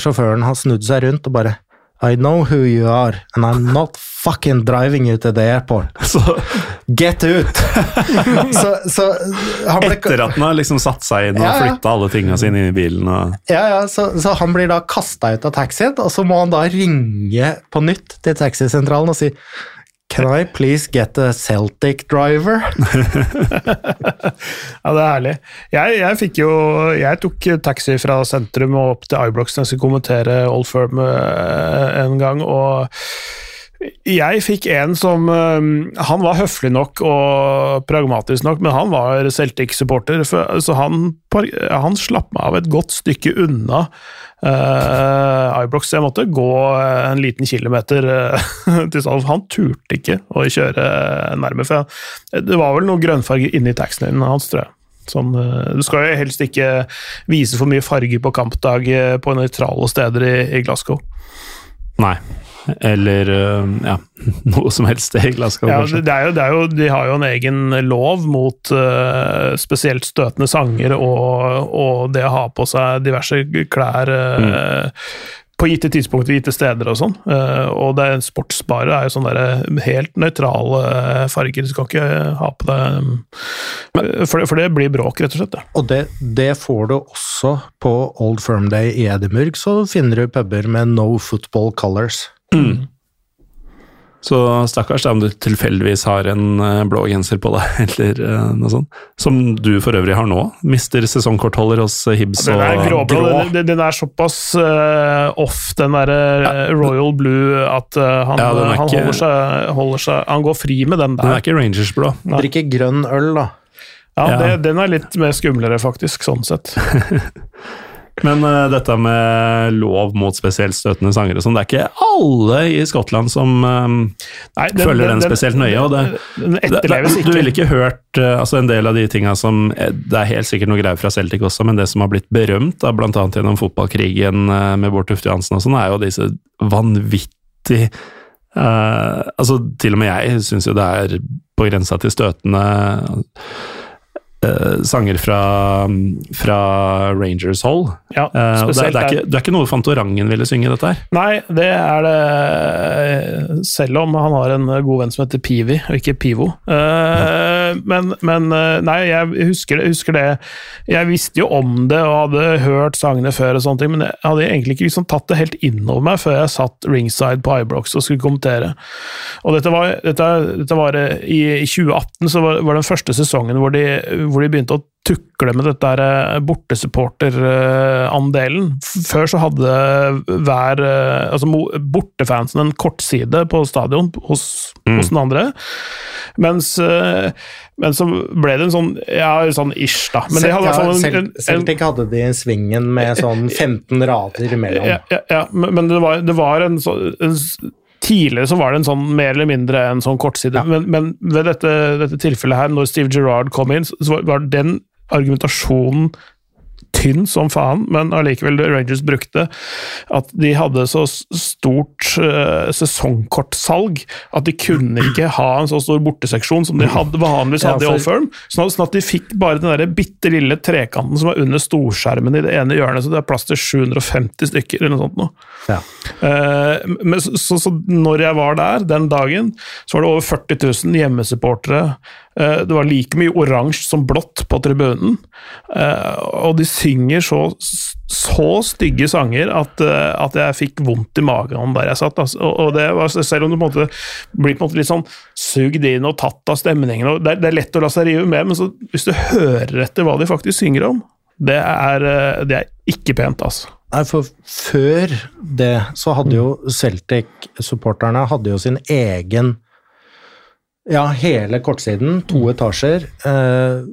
sjåføren har snudd seg rundt og bare I know who you are, and I'm not fucking driving you to the airport. Så Get out! så, så han ble, etter at han har liksom satt seg inn og Ja, ja. flytta alle tingene sine inn i bilen og Ja, ja, så, så han blir da kasta ut av taxien, og så må han da ringe på nytt til taxisentralen og si Can I please get a Celtic driver? Ja, det er herlig. Jeg, jeg fikk jo Jeg tok taxi fra sentrum og opp til iBlocks når jeg skulle kommentere Old Firm eh, en gang, og jeg fikk en som eh, Han var høflig nok og pragmatisk nok, men han var Celtic-supporter, så han, han slapp meg av et godt stykke unna uh, Ibrox, Jeg måtte gå en liten kilometer uh, til sånn. Han turte ikke å kjøre nærme, for det var vel noe grønnfarge inni taxien hans, tror jeg. Sånn, eh, du skal jo helst ikke vise for mye farge på kampdag eh, på nøytrale steder i, i Glasgow. Nei. Eller øh, ja, noe som helst i Ja, det er jo, det er jo, de har jo en egen lov mot uh, spesielt støtende sanger og, og det å ha på seg diverse klær eh, på gitte tidspunkter, gitte steder og sånn. Eh, og det er sportsbare er jo sånne der helt nøytrale eh, farger. Du skal ikke ha på deg eh, for, det, for det blir bråk, rett og slett. Ja. Og det, det får du også på Old Firm Day i Edinburgh, så finner du puber med no football colors. Så stakkars da, om du tilfeldigvis har en øh, blå genser på deg, eller øh, noe sånt. Som du for øvrig har nå. Mister sesongkortholder hos øh, Hibs Den er og gråblå. grå. Den, den er såpass uh, off, den derre ja, Royal Blue, at eh, han, Ja, han ikke- holder, seg, holder seg Han går fri med den der. Den er ikke Rangers-blå. Drikker grønn øl, da. Ja, Ja. det, den er litt mer skumlere, faktisk, sånn sett. Men uh, dette med lov mot spesielt støtende sanger sånn, det er ikke alle i Skottland som øh, Nei, Følger den spesielt nøye, og det- Den etterleves Det- ikke. Du ville ikke hørt uh, altså en del av de tinga som Det er helt sikkert noe greier fra Celtic også, men det som har blitt berømt, da, annet gjennom fotballkrigen uh, med Bård Tufte Johansen og sånn, er jo disse vanvittig Altså, til og med jeg syns jo det er på grensa til støtende eh, sanger fra, fra Rangers Hall. Ja, uh, det, spesielt det, er ikke, det er ikke noe Fantorangen ville synge, dette her. Nei, det er det Selv om han har en god venn som heter Pivi, og ikke Pivo. Eh, men, men Nei, jeg husker, husker det Jeg visste jo om det og hadde hørt sangene før, og sånne ting, men jeg hadde egentlig ikke liksom tatt det helt innover meg før jeg satt ringside på Ibrox og skulle kommentere. Og dette var, dette, dette var i, i 2018, så var, var den første sesongen hvor de, hvor de begynte å tukle med dette der, eh, bortesupporterandelen. Før så hadde hver eh, altså bortefansen en kortside på stadion hos, hos den andre, mens, eh, men så ble det en sånn ja, sånn ish, da. Men det hadde ja, en, en, en Celtic hadde de svingen med sånn 15 rader imellom. ja, ja, ja, men det var, det var en sånn en Tidligere så var det en sånn mer eller mindre en sånn kortside, men, men ved dette, dette tilfellet her, når Steve Gerrard kom inn, så var den argumentasjonen tynn som faen, men allikevel Rangers brukte at de hadde så stort uh, sesongkortsalg at de kunne ikke ha en så stor borteseksjon som de hadde, vanligvis hadde ja, for... i Old Firm. Sånn, at de fikk bare den der bitte lille trekanten som var under storskjermen i det ene hjørnet, så det er plass til 750 stykker eller noe sånt nå. Ja. Uh, men, så, så, så når jeg var der den dagen, så var det over 40 000 hjemmesupportere det var like mye oransje som blått på tribunen. Eh, og de synger så, så stygge sanger at, eh, at, jeg fikk vondt i magen der jeg satt. Altså. Og det var, selv om du på en måte blir på en måte litt sånn sugd inn og tatt av stemningen er, det, er, lett å la seg rive med, men så, hvis du hører etter hva de faktisk synger om, det er, det er ikke pent, altså. Nei, for før det så hadde jo Celtic-supporterne hadde jo sin egen ja, hele kortsiden, to etasjer. Eh,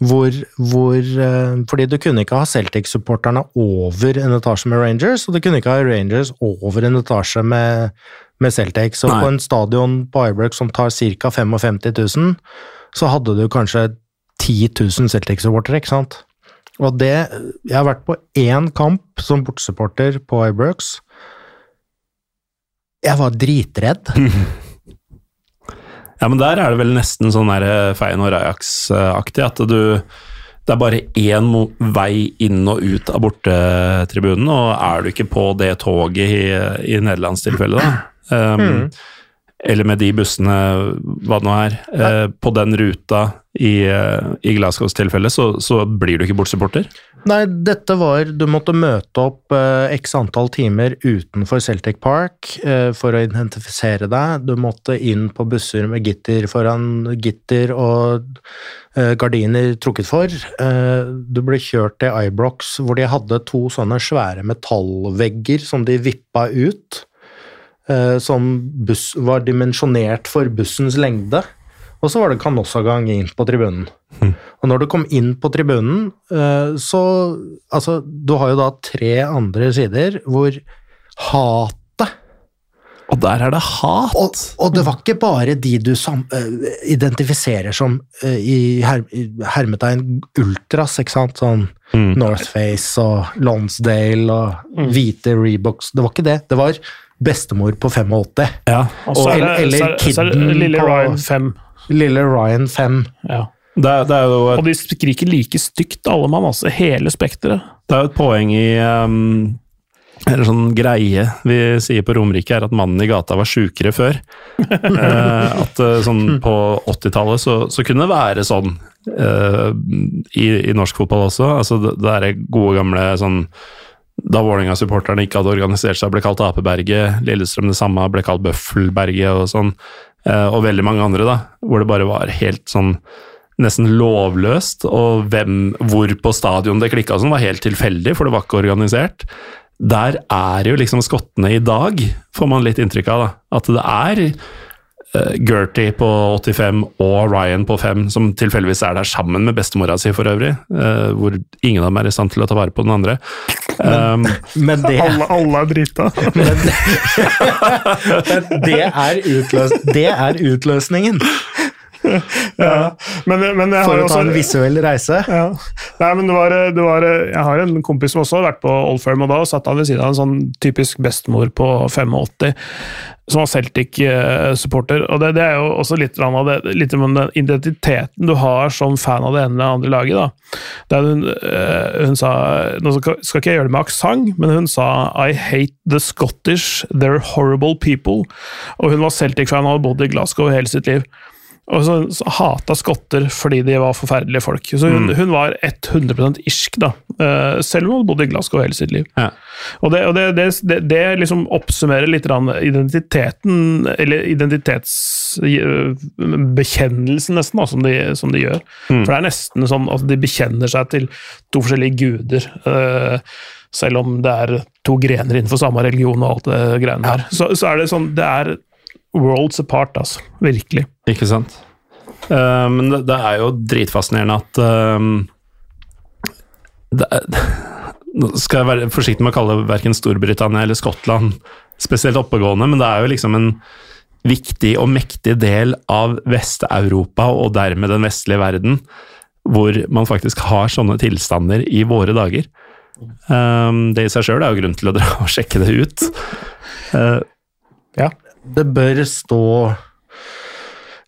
hvor, hvor eh, Fordi du kunne ikke ha Celtic-supporterne over en etasje med Rangers, og du kunne ikke ha Rangers over en etasje med, med Celtic. Så Nei. på en stadion på Ibrook som tar ca. 55 000, så hadde du kanskje 10 000 Celtic-supportere, ikke sant? Og det Jeg har vært på én kamp som bortsupporter på Ibrox. Jeg var dritredd. Ja, men der er det vel nesten sånn der Feyenoord Ajax-aktig, at du det er bare én vei inn og ut av bortetribunen, og er du ikke på det toget i, i nederlandstilfellet, da? Um, mm eller med de bussene, hva det nå er, uh, på den ruta i, eh, i Glasgows tilfelle, så, så, blir du ikke bortsupporter? Nei, dette var Du måtte møte opp eh, x antall timer utenfor Celtic Park eh, for å identifisere deg. Du måtte inn på busser med gitter foran gitter og eh, gardiner trukket for. Eh, du ble kjørt til Ibrox, hvor de hadde to sånne svære metallvegger som de vippa ut Eh, som buss, var dimensjonert for bussens lengde. Og så var det kanossagang inn på tribunen. Mm. Og når du kom inn på tribunen, eh, så Altså, du har jo da tre andre sider hvor hatet Og der er det hat! Og, og det var ikke bare de du sam, uh, identifiserer som uh, i, her, hermetegn ultras, ikke sant? Sånn mm. Northface og Lonsdale og mm. hvite Reeboks. Det var ikke det. Det var bestemor på 85. Ja. Og så er det, eller kidden lille Ryan 5. Lille Ryan 5. Ja. Det, det et, og de skriker like stygt, alle mann. altså Hele spekteret. Det er jo et poeng i um, Eller sånn greie vi sier på Romerike, er at mannen i gata var sjukere før. uh, at uh, sånn på 80-tallet så, så, kunne det være sånn uh, i, i, norsk fotball også. Altså det, det er gode, gamle sånn da Vålerenga-supporterne ikke hadde organisert seg, ble kalt Apeberget. Lillestrøm det samme, ble kalt Bøffelberget og sånn. Eh, og veldig mange andre, da, hvor det bare var helt sånn nesten lovløst. Og hvem, hvor på stadion det klikka sånn, var helt tilfeldig, for det var ikke organisert. Der er jo liksom skottene i dag, får man litt inntrykk av. da, At det er uh, Gertie på 85 og Ryan på 5, som tilfeldigvis er der sammen med bestemora si for øvrig, uh, hvor ingen av dem er i stand til å ta vare på den andre. Um, men, det, alle, alle, er drita. Men, det, er utløs, det er utløsningen. ja. men, men For å ta en visuell reise? Ja. Nei, men det var, det var, Jeg har en kompis som også har vært på Old Firm, og da satt han ved siden av en sånn typisk bestemor på 85 som var Celtic-supporter. og det, det, er jo også litt, av det, litt om den identiteten du har som fan av det ene eller andre laget. da. Der hun, eh, hun sa Nå skal ikke jeg gjøre det med aksent, men hun sa I hate the Scottish, they're horrible people. Og hun var Celtic-fan og hadde bodd i Glasgow hele sitt liv og så, så hata skotter fordi de var forferdelige folk. Så hun, mm. hun var 100 irsk, da. Uh, selv om hun bodde i Glasgow hele sitt liv. Ja. Og, det, og det, det, det, liksom oppsummerer litt identiteten, eller identitetsbekjennelsen, nesten, da, som de, som de gjør. Mm. For det er nesten sånn at de bekjenner seg til to forskjellige guder. Uh, selv om det er to grener innenfor samme religion og alt det greiene her. Så, så er det sånn Det er worlds apart, altså. Virkelig. Ikke sant. Uh, men det, det, er jo dritfascinerende at uh, det, Nå skal jeg være forsiktig med å kalle verken Storbritannia eller Skottland spesielt oppegående, men det er jo liksom en viktig og mektig del av Vest-Europa, og dermed den vestlige verden. hvor man faktisk har sånne tilstander i våre dager. Um, det i seg sjøl er jo grunn til å dra og sjekke det ut. Uh, Ja. Det bør stå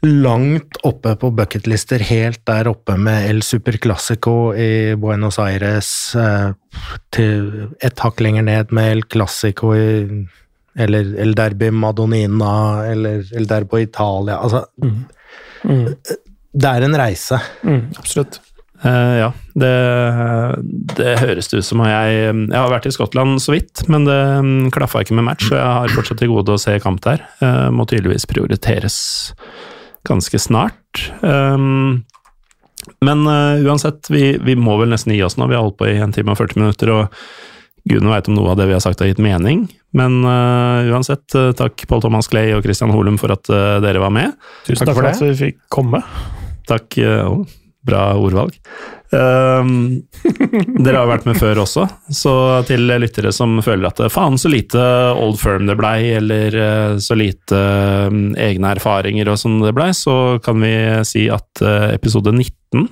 langt oppe på bucketlister, helt der oppe med El Superclásico i Buenos Aires, eh, til et hakk lenger ned med El Clásico i eller El Derby Madonnina, eller El Derbo Italia Altså, Mm. det er en reise. Mm, absolutt. Eh, ja, det, det høres det ut som. Jeg, jeg har vært i Skottland så vidt, men det mm, klaffa ikke med match, så jeg har fortsatt til gode å se kamp der. Uh, må tydeligvis prioriteres ganske snart. Um, men uh, uansett, vi, vi må vel nesten gi oss nå. Vi har holdt på i en time og 40 minutter, og gudene veit om noe av det vi har sagt har gitt mening. Men uh, uansett, takk Pål Thomas Clay og Christian Holum for at dere var med. Tusen Takk takk for for at vi fikk komme. Takk. å, bra ordvalg. Um, dere har vært med før også, så til lyttere som føler at faen, så lite old firm det blei, eller eh, så lite um, egne erfaringer og sånn det blei, så kan vi si at uh, episode 19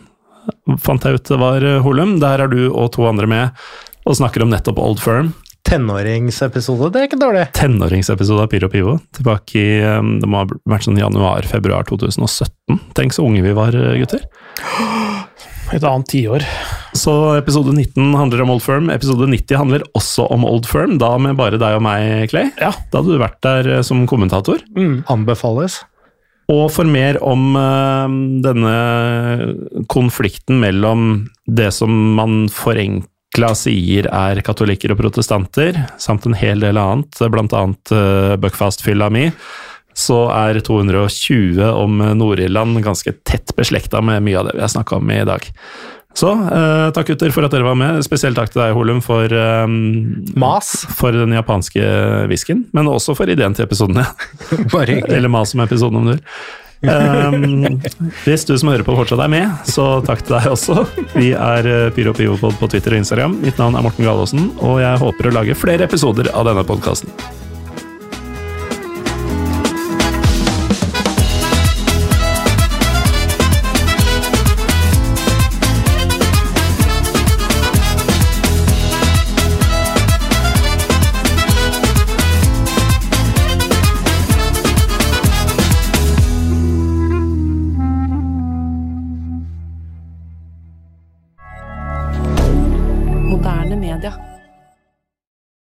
fant jeg ut det var, Holum. Der er du og to andre med og snakker om nettopp old firm. Tenåringsepisode, det er ikke dårlig. Tenåringsepisode av Pyro Pivo. Tilbake i eh, Det må ha vært sånn januar-februar 2017. Tenk så unge vi var, eh, gutter. Et annet tiår. Så episode 19 handler om Old Firm. Episode 90 handler også om Old Firm, da med bare deg og meg, Clay. Ja. Da hadde du vært der eh, som kommentator. Mm. Anbefales. Og for mer om eh, denne konflikten mellom det som man forenkla sier er katolikker og protestanter, samt en hel del annet, annet uh, Buckfast-fylla mi, så er 220 om Nord-Irland ganske tett beslekta med mye av det vi har snakka om i dag. Så eh, takk gutter for at dere var med. Spesielt takk til deg, Holum, for, eh, Mas. for den japanske whiskyen, men også for ideen til episodene. Bare hyggelig. Eller mas om episoden, om du vil. Um, hvis du som hører på fortsatt er med, så takk til deg også. Vi er eh, Pyro Pivopod på Twitter og Instagram. Mitt navn er Morten Galaasen, og jeg håper å lage flere episoder av denne podkasten.